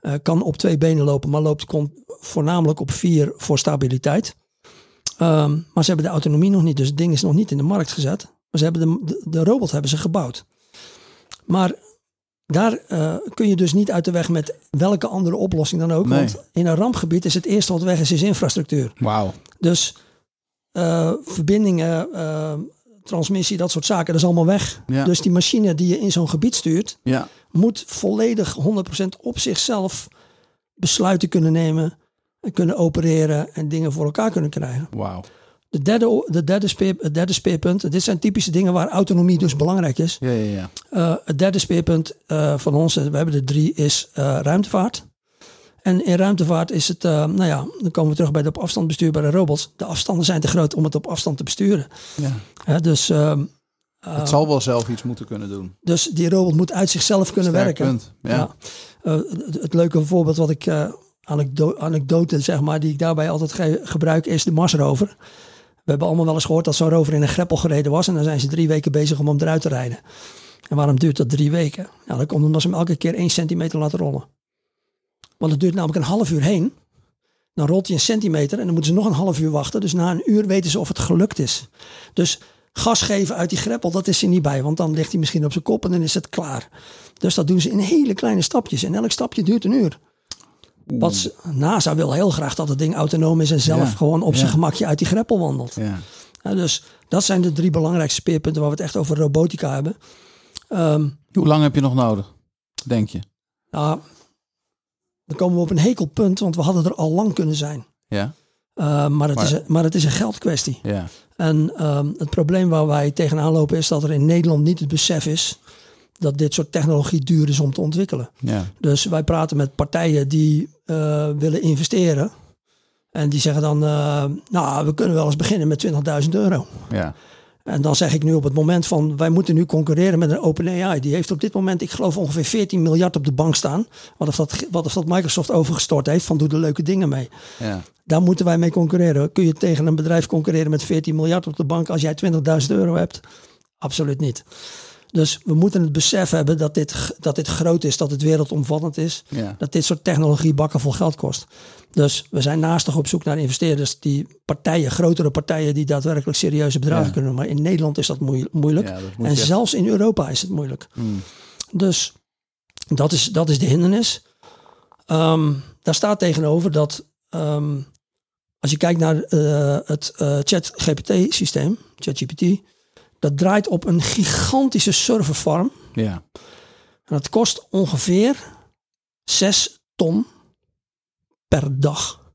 Uh, kan op twee benen lopen, maar loopt voornamelijk op vier voor stabiliteit. Um, maar ze hebben de autonomie nog niet, dus het ding is nog niet in de markt gezet. Maar ze hebben de, de, de robot hebben ze gebouwd. Maar daar uh, kun je dus niet uit de weg met welke andere oplossing dan ook. Nee. Want in een rampgebied is het eerste wat weg is, is infrastructuur. Wauw. Dus uh, verbindingen, transmissie, dat soort zaken, dat is allemaal weg. Ja. Dus die machine die je in zo'n gebied stuurt, Ja. moet volledig 100% op zichzelf besluiten kunnen nemen. En kunnen opereren en dingen voor elkaar kunnen krijgen. Wauw. De derde, de derde speer, het derde speerpunt, dit zijn typische dingen waar autonomie dus belangrijk is. Ja, ja, ja. Uh, het derde speerpunt uh, van ons, we hebben er drie, is uh, ruimtevaart. En in ruimtevaart is het, uh, nou ja, dan komen we terug bij de op afstand bestuurbare robots. De afstanden zijn te groot om het op afstand te besturen. ja. Dus, uh, het zal wel zelf iets moeten kunnen doen. Dus die robot moet uit zichzelf kunnen Sterk werken. Punt. Ja. ja. het, het, leuke voorbeeld wat ik, anekdote, anekdote zeg maar, die ik daarbij altijd ge gebruik, is de Marsrover. We hebben allemaal wel eens gehoord dat zo'n rover in een greppel gereden was. En dan zijn ze drie weken bezig om hem eruit te rijden. En waarom duurt dat drie weken? Nou, dat komt omdat ze hem elke keer één centimeter laten rollen. Want het duurt namelijk een half uur heen. Dan rolt hij een centimeter en dan moeten ze nog een half uur wachten. Dus na een uur weten ze of het gelukt is. Dus gas geven uit die greppel, dat is er niet bij. Want dan ligt hij misschien op zijn kop en dan is het klaar. Dus dat doen ze in hele kleine stapjes. En elk stapje duurt een uur. Wat NASA wil heel graag dat het ding autonoom is en zelf Ja, gewoon op zijn gemakje uit die greppel wandelt. Ja. Ja, dus dat zijn de drie belangrijkste speerpunten waar we het echt over robotica hebben. Ehm, Hoe lang heb je nog nodig, denk je? nou, dan komen we op een hekelpunt, want we hadden er al lang kunnen zijn. Ja. Uh, maar, het Maar- Is een, maar het is een geldkwestie. Ja. En ehm, het probleem waar wij tegenaan lopen is dat er in Nederland niet het besef is dat dit soort technologie duur is om te ontwikkelen. Ja. Dus wij praten met partijen die eh, willen investeren. En die zeggen dan, eh, nou, we kunnen wel eens beginnen met 20.000 euro. Ja. En dan zeg ik nu op het moment van, wij moeten nu concurreren met een OpenAI. Die heeft op dit moment, ik geloof ongeveer 14 miljard op de bank staan. Wat of dat, wat of dat Microsoft overgestort heeft, van doe er leuke dingen mee. Ja. Daar moeten wij mee concurreren. Kun je tegen een bedrijf concurreren met 14 miljard op de bank als jij 20.000 euro hebt? Absoluut niet. Dus we moeten het besef hebben dat dit, dat dit groot is, dat het wereldomvattend is. Ja. Dat dit soort technologie bakken vol geld kost. Dus we zijn naastig op zoek naar investeerders die partijen, grotere partijen die daadwerkelijk serieuze bedragen Ja. kunnen doen. Maar in Nederland is dat moe- moeilijk. Ja, dat moet en zelfs in Europa is het moeilijk. Hmm. Dus dat is, dat is de hindernis. Ehm, daar staat tegenover dat ehm, als je kijkt naar eh, het eh chat-GPT-systeem, ChatGPT, dat draait op een gigantische serverfarm. Ja. En dat kost ongeveer 6 ton per dag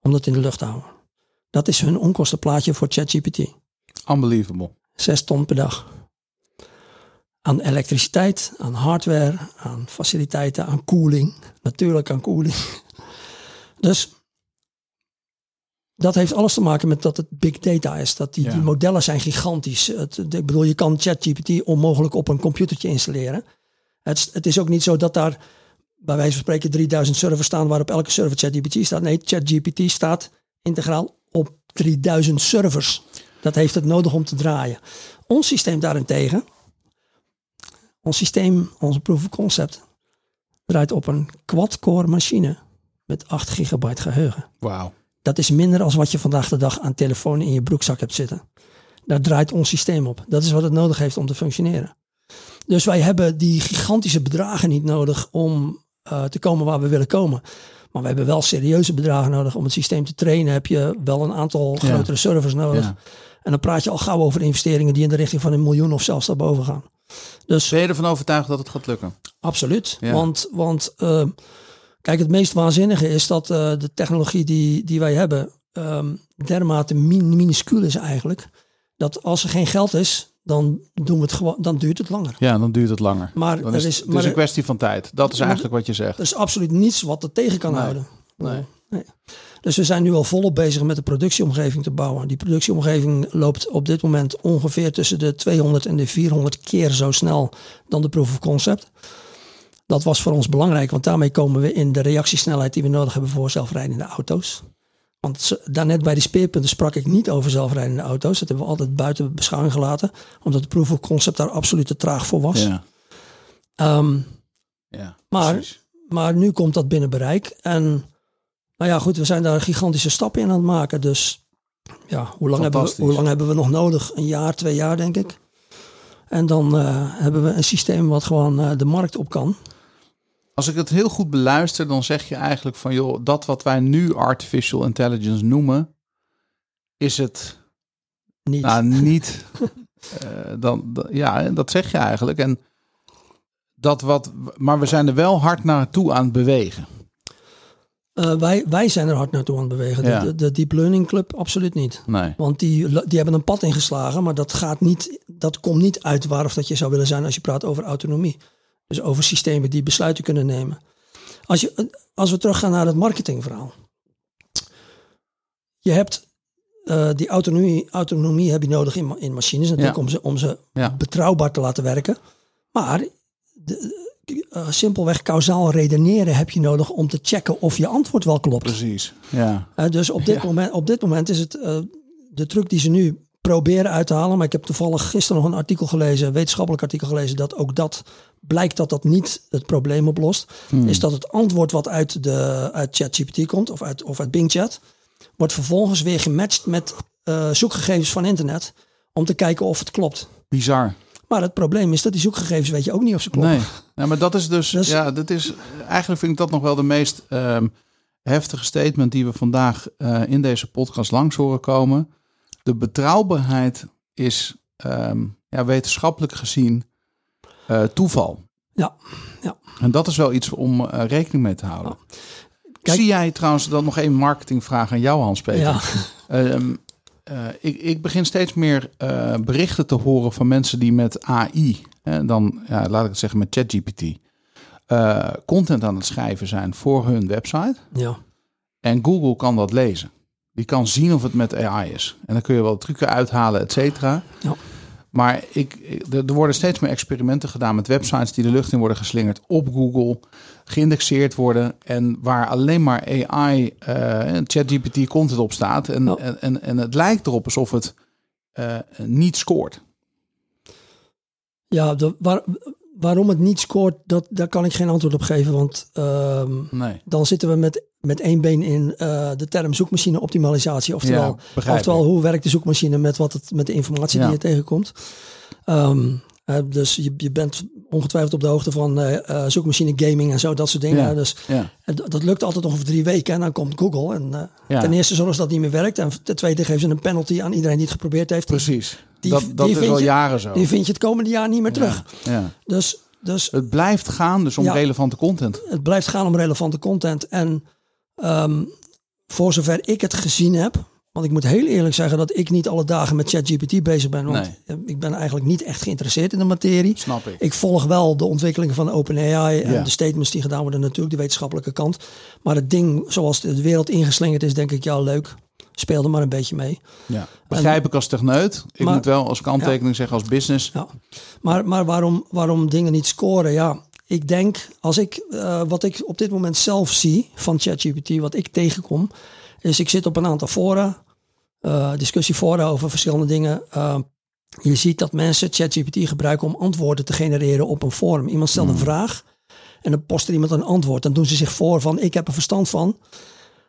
om dat in de lucht te houden. Dat is hun onkostenplaatje voor ChatGPT. Unbelievable. 6 ton per dag. Aan elektriciteit, aan hardware, aan faciliteiten, aan koeling. Natuurlijk aan koeling. Dus dat heeft alles te maken met dat het big data is. Dat die, Ja. die modellen zijn gigantisch. Het, ik bedoel, je kan ChatGPT onmogelijk op een computertje installeren. Het, is- het is ook niet zo dat daar bij wijze van spreken 3000 servers staan waarop elke server ChatGPT staat. Nee, ChatGPT staat integraal op 3000 servers. Dat heeft het nodig om te draaien. Ons systeem daarentegen, ons systeem, onze proof of concept, draait op een quad-core machine met 8 gigabyte geheugen. Wauw. Dat is minder als wat je vandaag de dag aan telefoon in je broekzak hebt zitten. Daar draait ons systeem op. Dat is wat het nodig heeft om te functioneren. Dus wij hebben die gigantische bedragen niet nodig om eh, te komen waar we willen komen. Maar we hebben wel serieuze bedragen nodig om het systeem te trainen. Heb je wel een aantal Ja. grotere servers nodig. Ja. En dan praat je al gauw over investeringen die in de richting van een miljoen of zelfs daarboven gaan. Dus Ben je ervan overtuigd dat het gaat lukken? Absoluut. Ja. Want, want eh, kijk, het meest waanzinnige is dat eh, de technologie die, die wij hebben ehm, dermate min, minuscuul is eigenlijk. Dat als er geen geld is, dan, doen we het gewoon, dan duurt het langer. Ja, dan duurt het langer. Maar Dan er is, is, het maar is een kwestie van tijd. Dat is eigenlijk wat je zegt. er is absoluut niets wat er tegen kan Nee. houden. Nee. Nee. Dus we zijn nu al volop bezig met de productieomgeving te bouwen. Die productieomgeving loopt op dit moment ongeveer tussen de 200 en de 400 keer zo snel dan de proof of concept. Dat was voor ons belangrijk, want daarmee komen we in de reactiesnelheid die we nodig hebben voor zelfrijdende auto's. Want daarnet bij die speerpunten sprak ik niet over zelfrijdende auto's. Dat hebben we altijd buiten beschouwing gelaten, omdat de proof of concept daar absoluut te traag voor was. Ja. Ehm, ja Maar- precies. maar nu komt dat binnen bereik. En nou ja, goed, we zijn daar gigantische stappen in aan het maken. Dus ja, hoe lang, hebben we, hoe lang hebben we nog nodig? Een jaar, twee jaar, denk ik. En dan eh, hebben we een systeem wat gewoon eh, de markt op kan. Als ik het heel goed beluister, dan zeg je eigenlijk van joh, dat wat wij nu artificial intelligence noemen, is het Niet. nou niet. eh, dan, ja, dat zeg je eigenlijk. En dat wat, maar we zijn er wel hard naartoe aan het bewegen. Eh, wij, wij zijn er hard naartoe aan het bewegen. Ja. De, de, de Deep Learning Club absoluut niet. Nee. Want die, die hebben een pad ingeslagen, maar dat, gaat niet, dat komt niet uit waar of dat je zou willen zijn als je praat over autonomie. Dus over systemen die besluiten kunnen nemen. Als, je, als we teruggaan naar het marketingverhaal. Je hebt eh, die autonomie, autonomie heb je nodig in, in machines natuurlijk Ja. om ze, om ze Ja. betrouwbaar te laten werken. Maar de, eh, simpelweg kausaal redeneren heb je nodig om te checken of je antwoord wel klopt. Precies. Ja. Eh, dus op dit, Ja. moment, op dit moment is het eh, de truc die ze nu proberen uit te halen. Maar ik heb toevallig gisteren nog een artikel gelezen, een wetenschappelijk artikel gelezen, dat ook dat blijkt dat dat niet het probleem oplost. Hmm. Is dat het antwoord wat uit, de, uit ChatGPT komt, of uit, of uit Bing Chat, wordt vervolgens weer gematcht met eh, zoekgegevens van internet. Om te kijken of het klopt. Bizar. Maar het probleem is dat die zoekgegevens weet je ook niet of ze kloppen. Nee. Ja, maar dat is dus, Dus- ja, dat is, eigenlijk vind ik dat nog wel de meest ehm, heftige statement die we vandaag eh, in deze podcast langs horen komen. De betrouwbaarheid is ehm, ja, wetenschappelijk gezien eh, toeval. Ja, ja. En dat is wel iets om eh, rekening mee te houden. Kijk- Zie jij trouwens dan nog even marketingvraag aan jou, Hans-Peter? Ja. Ehm, eh, ik, ik begin steeds meer berichten te horen van mensen die met AI, hè, dan ja, laat ik het zeggen met ChatGPT, content aan het schrijven zijn voor hun website. Ja. En Google kan dat lezen. Die kan zien of het met AI is. En dan kun je wel trucken uithalen, et cetera. Ja. Maar ik, er worden steeds meer experimenten gedaan met websites die de lucht in worden geslingerd op Google, geïndexeerd worden en waar alleen maar AI, eh, en ChatGPT content op staat. En, Ja. en, en, en het lijkt erop alsof het eh, niet scoort. Ja, de, waar, waarom het niet scoort, dat, daar kan ik geen antwoord op geven. Want ehm, Nee. dan zitten we met, met één been in eh, de term zoekmachine optimalisatie. Oftewel, Ja, oftewel hoe werkt de zoekmachine met, wat het, met de informatie Ja. die je tegenkomt. Ehm, dus je, je bent ongetwijfeld op de hoogte van eh, eh, zoekmachine gaming en zo, dat soort dingen. Ja. Dus Ja, dat lukt altijd over drie weken en dan komt Google. En eh, Ja. ten eerste zorgen ze dat niet meer werkt. En ten tweede geven ze een penalty aan iedereen die het geprobeerd heeft. precies. Die- dat dat die is al je- jaren zo. Die vind je het komende jaar niet meer terug. Dus, dus Het blijft gaan dus om relevante content. het blijft gaan om relevante content. En ehm, voor zover ik het gezien heb, want ik moet heel eerlijk zeggen dat ik niet alle dagen met ChatGPT bezig ben, want Nee. ik ben eigenlijk niet echt geïnteresseerd in de materie. Snap ik. Ik volg wel de ontwikkelingen van OpenAI en Ja. de statements die gedaan worden, natuurlijk de wetenschappelijke kant. Maar het ding zoals de wereld ingeslingerd is, denk ik, ja leuk. Speel er maar een beetje mee. Ja. Begrijp ik als techneut. Ik Maar- moet wel als kanttekening zeggen als business. Ja. Maar, maar waarom, waarom dingen niet scoren? Ja, ik denk, als ik, eh, wat ik op dit moment zelf zie van ChatGPT, wat ik tegenkom, is ik zit op een aantal fora, eh discussiefora over verschillende dingen. Eh, je ziet dat mensen ChatGPT gebruiken om antwoorden te genereren op een forum. Iemand stelt een vraag en dan post er iemand een antwoord. Dan doen ze zich voor van, ik heb er verstand van.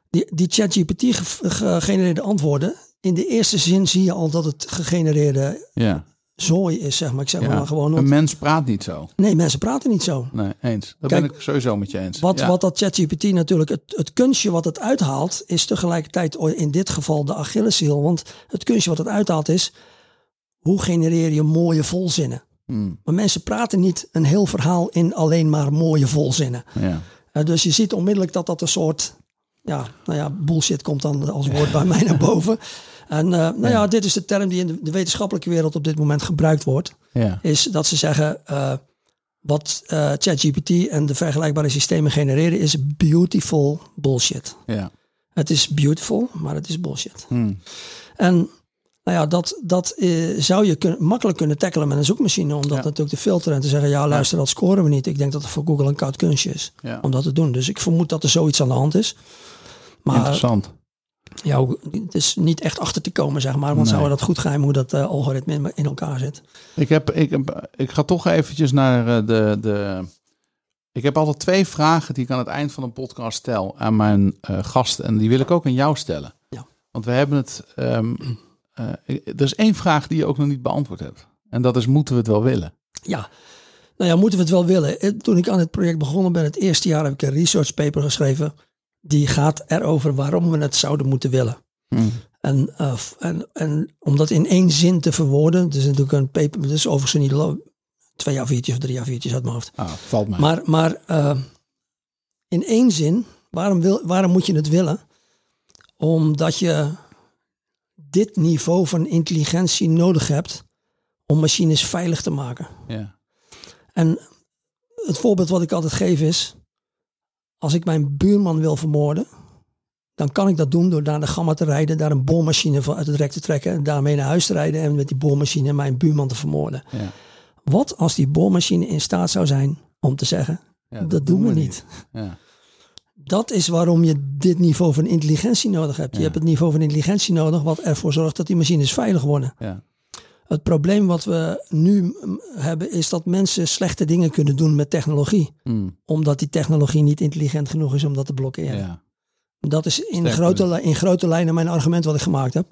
Die, die ChatGPT ge- gegenereerde antwoorden, in de eerste zin zie je al dat het gegenereerde Ja. Zooi is, zeg maar. Ik zeg Ja. maar gewoon. Een mens praat niet zo. nee, mensen praten niet zo. Nee, eens. Dat Kijk, ben ik sowieso met je eens. Wat, ja. wat dat ChatGPT natuurlijk, het, het kunstje wat het uithaalt, is tegelijkertijd in dit geval de Achilleshiel. Want het kunstje wat het uithaalt is, hoe genereer je mooie volzinnen? Hmm, Maar mensen praten niet een heel verhaal in alleen maar mooie volzinnen. ja. Eh, dus je ziet onmiddellijk dat dat een soort, ja, nou ja, bullshit komt dan als woord bij mij naar boven. En eh, nou ja, dit is de term die in de, de wetenschappelijke wereld op dit moment gebruikt wordt. Ja. is dat ze zeggen eh, wat eh, ChatGPT en de vergelijkbare systemen genereren is beautiful bullshit. Ja. Het is beautiful, maar het is bullshit. Hmm. En nou ja, dat, dat zou je kun- makkelijk kunnen tackelen met een zoekmachine, om dat Ja. natuurlijk te filteren en te zeggen, ja luister, dat scoren we niet. Ik denk dat het voor Google een koud kunstje is om dat te doen. Dus ik vermoed dat er zoiets aan de hand is. Maar Interessant. Ja, het is niet echt achter te komen, zeg maar. Want Nee. zouden dat goed geheim hoe dat eh, algoritme in, elkaar zit. Ik, heb, ik, heb, ik ga toch eventjes naar eh, de, de... Ik heb altijd twee vragen die ik aan het eind van een podcast stel aan mijn eh gast. En die wil ik ook aan jou stellen. Ja. Want we hebben het... ik- er is één vraag die je ook nog niet beantwoord hebt. En dat is, moeten we het wel willen? Ja, nou ja, moeten we het wel willen. Toen ik aan het project begonnen ben, het eerste jaar heb ik een research paper geschreven. Die gaat erover waarom we het zouden moeten willen. Hmm. En, eh, en, en om dat in één zin te verwoorden, het is natuurlijk een paper, is overigens niet twee jaar viertjes of drie jaar viertjes uit mijn hoofd. Ah, valt mij. Maar, maar eh, in één zin, waarom, wil, waarom moet je het willen? Omdat je dit niveau van intelligentie nodig hebt om machines veilig te maken. ja. En het voorbeeld wat ik altijd geef is, als ik mijn buurman wil vermoorden, dan kan ik dat doen door naar de gamma te rijden, daar een boormachine van uit het rek te trekken en daarmee naar huis te rijden en met die boormachine mijn buurman te vermoorden. Ja. Wat als die boormachine in staat zou zijn om te zeggen, Ja, dat, doen we niet. Ja. Dat is waarom je dit niveau van intelligentie nodig hebt. Je hebt het niveau van intelligentie nodig wat ervoor zorgt dat die machines veilig worden. Ja. Het probleem wat we nu hebben is dat mensen slechte dingen kunnen doen met technologie. Hmm. Omdat die technologie niet intelligent genoeg is om dat te blokkeren. ja. Dat is in grote, in grote lijnen mijn argument wat ik gemaakt heb.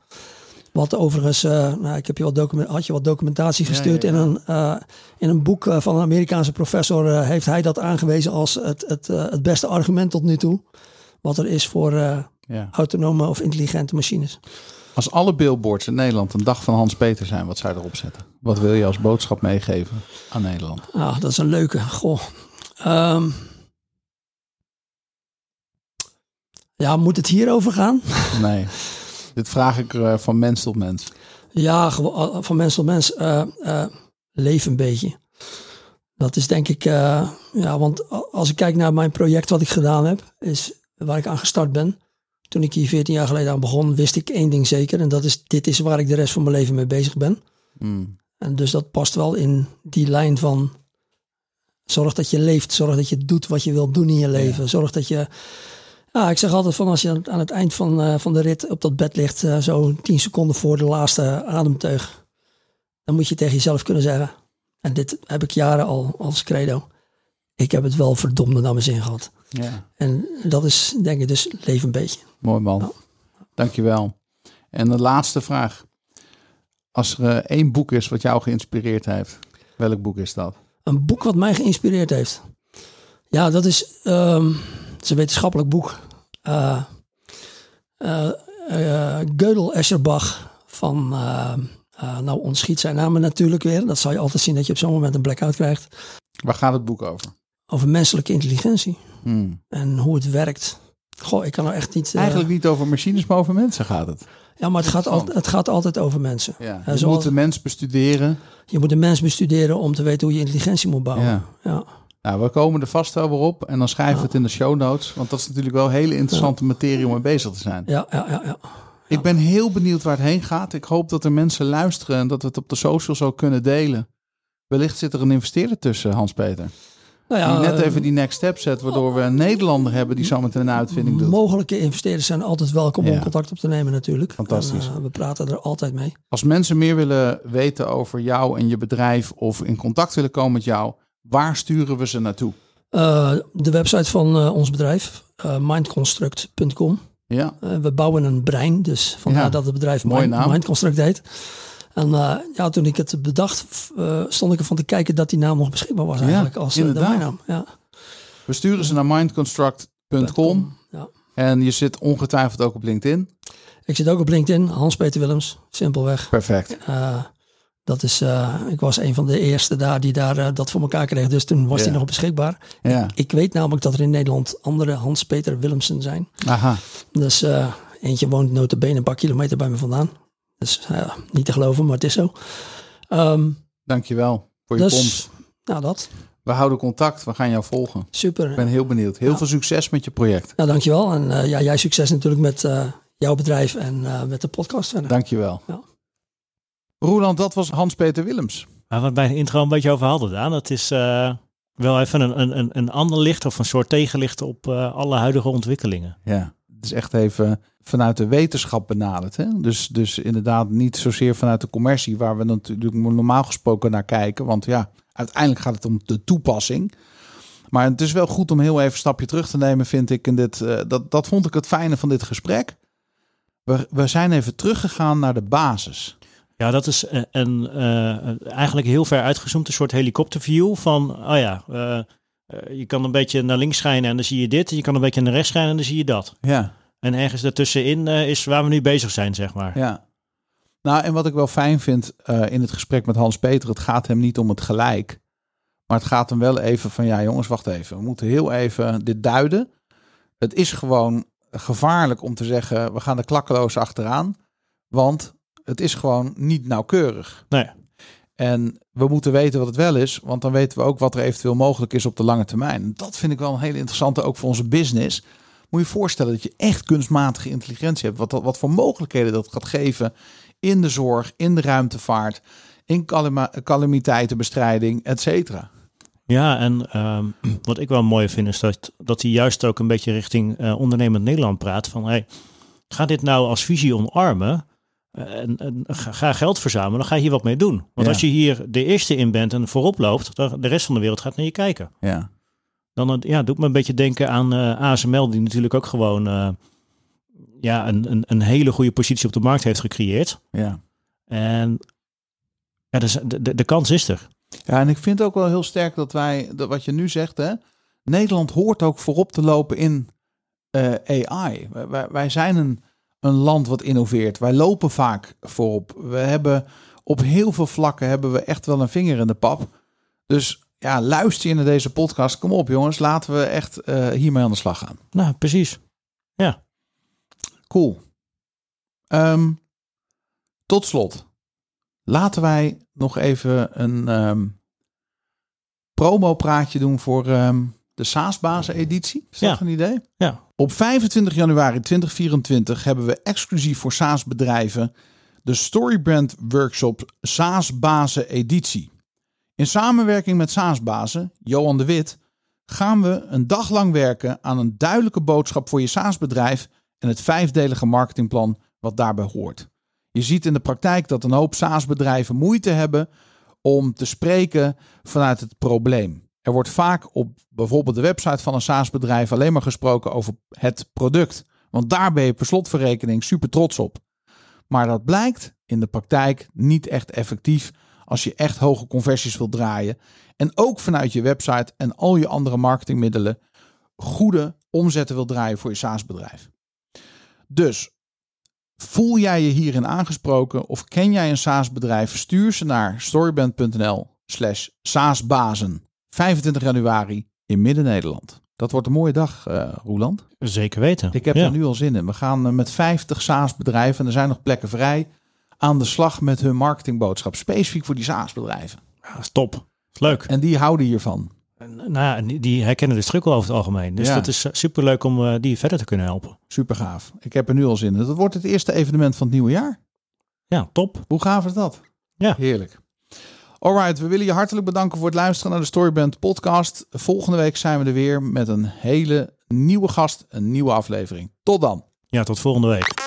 Wat overigens, eh, nou, ik heb je wat document, had je wat documentatie gestuurd. ja, ja. In, een, eh, in een boek eh, van een Amerikaanse professor heeft hij dat aangewezen als het, het, het beste argument tot nu toe. Wat er is voor autonome of intelligente machines. Als alle billboards in Nederland een dag van Hans Peter zijn, wat zou je erop zetten? Wat wil je als boodschap meegeven aan Nederland? Ah, dat is een leuke. Goh. Ehm. ja, moet het hierover gaan? Nee, dit vraag ik eh, van mens tot mens. Ja, gewo- van mens tot mens. eh, eh, leef een beetje. Dat is denk ik, uh, ja, want als ik kijk naar mijn project wat ik gedaan heb, is waar ik aan gestart ben. Toen ik hier 14 jaar geleden aan begon, wist ik één ding zeker. En dat is, dit is waar ik de rest van mijn leven mee bezig ben. Mm. En dus dat past wel in die lijn van zorg dat je leeft. Zorg dat je doet wat je wilt doen in je leven. Zorg dat je... Ja, ik zeg altijd van als je aan het eind van, uh, van de rit op dat bed ligt, uh, zo 10 seconden voor de laatste ademteug, dan moet je tegen jezelf kunnen zeggen, en dit heb ik jaren al als credo, ik heb het wel verdomde naar mijn zin gehad. Ja. En dat is denk ik dus leef een beetje. Mooi man. Ja. Dankjewel. En de laatste vraag. Als er uh, één boek is wat jou geïnspireerd heeft, welk boek is dat? Een boek wat mij geïnspireerd heeft. Ja, dat is, um, is een wetenschappelijk boek. Uh, uh, Gödel Escherbach van, nou ontschiet zijn namen natuurlijk weer. Dat zal je altijd zien dat je op zo'n moment een blackout krijgt. Waar gaat het boek over? Over menselijke intelligentie. Hmm. En hoe het werkt. Goh, ik kan er echt niet... Eigenlijk niet over machines, maar over mensen gaat het. Ja, maar het gaat, al, het gaat altijd over mensen. Ja, je zoals- moet de mens bestuderen. Je moet de mens bestuderen om te weten hoe je intelligentie moet bouwen. Ja. Ja. Nou, we komen er vast wel weer op en dan schrijven we het in de show notes. Want dat is natuurlijk wel hele interessante materie om mee bezig te zijn. Ja, ja, ja, ja. Ik ben heel benieuwd waar het heen gaat. Ik hoop dat er mensen luisteren en dat we het op de socials ook kunnen delen. Wellicht zit er een investeerder tussen, Hans-Peter. Nou ja, die net eh, even die next step zet, waardoor we een Nederlander hebben die zometeen een uitvinding doet. Mogelijke investeerders zijn altijd welkom Ja. om contact op te nemen natuurlijk. Fantastisch. En, eh, we praten er altijd mee. Als mensen meer willen weten over jou en je bedrijf of in contact willen komen met jou, waar sturen we ze naartoe? Eh, de website van ons bedrijf, mindconstruct.com. Ja, we bouwen een brein, dus vandaar Ja. dat het bedrijf Mind. Mindconstruct heet. En eh, ja, toen ik het bedacht, eh, stond ik ervan te kijken dat die naam nog beschikbaar was Ja, eigenlijk als uh, inderdaad. domeinnaam. Ja. we sturen ze naar mindconstruct.com Ja. en je zit ongetwijfeld ook op LinkedIn. Ik zit ook op LinkedIn, Hans-Peter Willems, simpelweg. Perfect. Eh, dat is, eh, ik was een van de eerste daar die daar eh, dat voor elkaar kreeg. Dus toen was Ja. die nog beschikbaar. Ja, Ik weet namelijk dat er in Nederland andere Hans-Peter Willemsen zijn. aha. Dus eh, eentje woont notabene een paar kilometer bij me vandaan. Dus eh, niet te geloven, maar het is zo. Ehm, Dankjewel voor je dus, komst. nou dat, We houden contact, we gaan jou volgen. super. Ik ben heel benieuwd. Heel Ja. veel succes met je project. Nou, dankjewel. En eh, ja, jij succes natuurlijk met eh, jouw bedrijf en eh, met de podcast verder. Dankjewel. Ja. Roeland, dat was Hans-Peter Willems. Waar we het bij de intro een beetje over hadden, Daan. Dat is eh, wel even een, een, een, een ander licht of een soort tegenlicht op eh, alle huidige ontwikkelingen. Ja, het is echt even vanuit de wetenschap benaderd. Hè? Dus, dus inderdaad niet zozeer vanuit de commercie, waar we natuurlijk normaal gesproken naar kijken. Want ja, uiteindelijk gaat het om de toepassing. Maar het is wel goed om heel even een stapje terug te nemen, vind ik. En dit, eh, dat, dat vond ik het fijne van dit gesprek. We, we zijn even teruggegaan naar de basis. Ja, dat is eh, een, eh, eigenlijk heel ver uitgezoomd, een soort helikopterview van, oh ja, eh, eh, je kan een beetje naar links schijnen en dan zie je dit. Je kan een beetje naar rechts schijnen en dan zie je dat. Ja, En ergens daartussenin eh, is waar we nu bezig zijn, zeg maar. ja. Nou, en wat ik wel fijn vind eh, in het gesprek met Hans-Peter, het gaat hem niet om het gelijk. Maar het gaat hem wel even van, ja jongens, wacht even. We moeten heel even dit duiden. Het is gewoon gevaarlijk om te zeggen, we gaan er klakkeloos achteraan. Want het is gewoon niet nauwkeurig. Nee. En we moeten weten wat het wel is, want dan weten we ook wat er eventueel mogelijk is op de lange termijn. Dat vind ik wel een hele interessante, ook voor onze business. Moet je je voorstellen dat je echt kunstmatige intelligentie hebt. Wat, dat- wat voor mogelijkheden dat gaat geven in de zorg, in de ruimtevaart, in calamiteitenbestrijding, et cetera. Ja, en ehm, wat ik wel mooi vind is dat, dat hij juist ook een beetje richting eh, ondernemend Nederland praat. Van hey, ga dit nou als visie omarmen en, en ga, geld verzamelen, dan ga je hier wat mee doen. Want Ja. als je hier de eerste in bent en voorop loopt, dan de rest van de wereld gaat naar je kijken. Ja, Dan eh, ja, doet me een beetje denken aan eh, ASML, die natuurlijk ook gewoon eh, ja, een, een, een hele goede positie op de markt heeft gecreëerd. ja. En ja, dus de, de, de kans is er. Ja, en ik vind ook wel heel sterk dat wij, dat wat je nu zegt, hè, Nederland hoort ook voorop te lopen in AI. Wij, wij zijn een, een land wat innoveert. Wij lopen vaak voorop. We hebben op heel veel vlakken hebben we echt wel een vinger in de pap. Dus ja, luister je naar deze podcast. Kom op jongens, laten we echt eh, hiermee aan de slag gaan. Nou, precies. Cool. Ehm, tot slot, laten wij nog even een ehm, promo-praatje doen voor ehm, de SaaS-bazen-editie. Is dat Ja. een idee? Ja, Op 25 januari 2024 hebben we exclusief voor SaaS-bedrijven de Storybrand Workshop SaaS-bazen editie. In samenwerking met SaaS-bazen Johan de Wit gaan we een dag lang werken aan een duidelijke boodschap voor je SaaS-bedrijf en het vijfdelige marketingplan wat daarbij hoort. Je ziet in de praktijk dat een hoop SaaS-bedrijven moeite hebben om te spreken vanuit het probleem. Er wordt vaak op bijvoorbeeld de website van een SaaS-bedrijf alleen maar gesproken over het product. Want daar ben je per slotverrekening super trots op. Maar dat blijkt in de praktijk niet echt effectief als je echt hoge conversies wilt draaien. En ook vanuit je website en al je andere marketingmiddelen goede omzetten wil draaien voor je SaaS-bedrijf. Dus voel jij je hierin aangesproken of ken jij een SaaS-bedrijf? Stuur ze naar storyband.nl slash SaaSbazen. 25 januari in Midden-Nederland. Dat wordt een mooie dag, eh Roeland. zeker weten. Ik heb ja. er nu al zin in. We gaan eh, met 50 SaaS-bedrijven, en er zijn nog plekken vrij, aan de slag met hun marketingboodschap. Specifiek voor die SaaS-bedrijven. Ja, dat is top. Is leuk. En die houden hiervan. Nou ja, die- herkennen de struggle over het algemeen. Dus Ja. dat is super leuk om eh, die verder te kunnen helpen. Super gaaf. Ik heb er nu al zin in. Dat wordt het eerste evenement van het nieuwe jaar. Ja, top. Hoe gaaf is dat? Ja. Heerlijk. Alright, we willen je hartelijk bedanken voor het luisteren naar de Storyband podcast. Volgende week zijn we er weer met een hele nieuwe gast, een nieuwe aflevering. Tot dan. Ja, tot volgende week.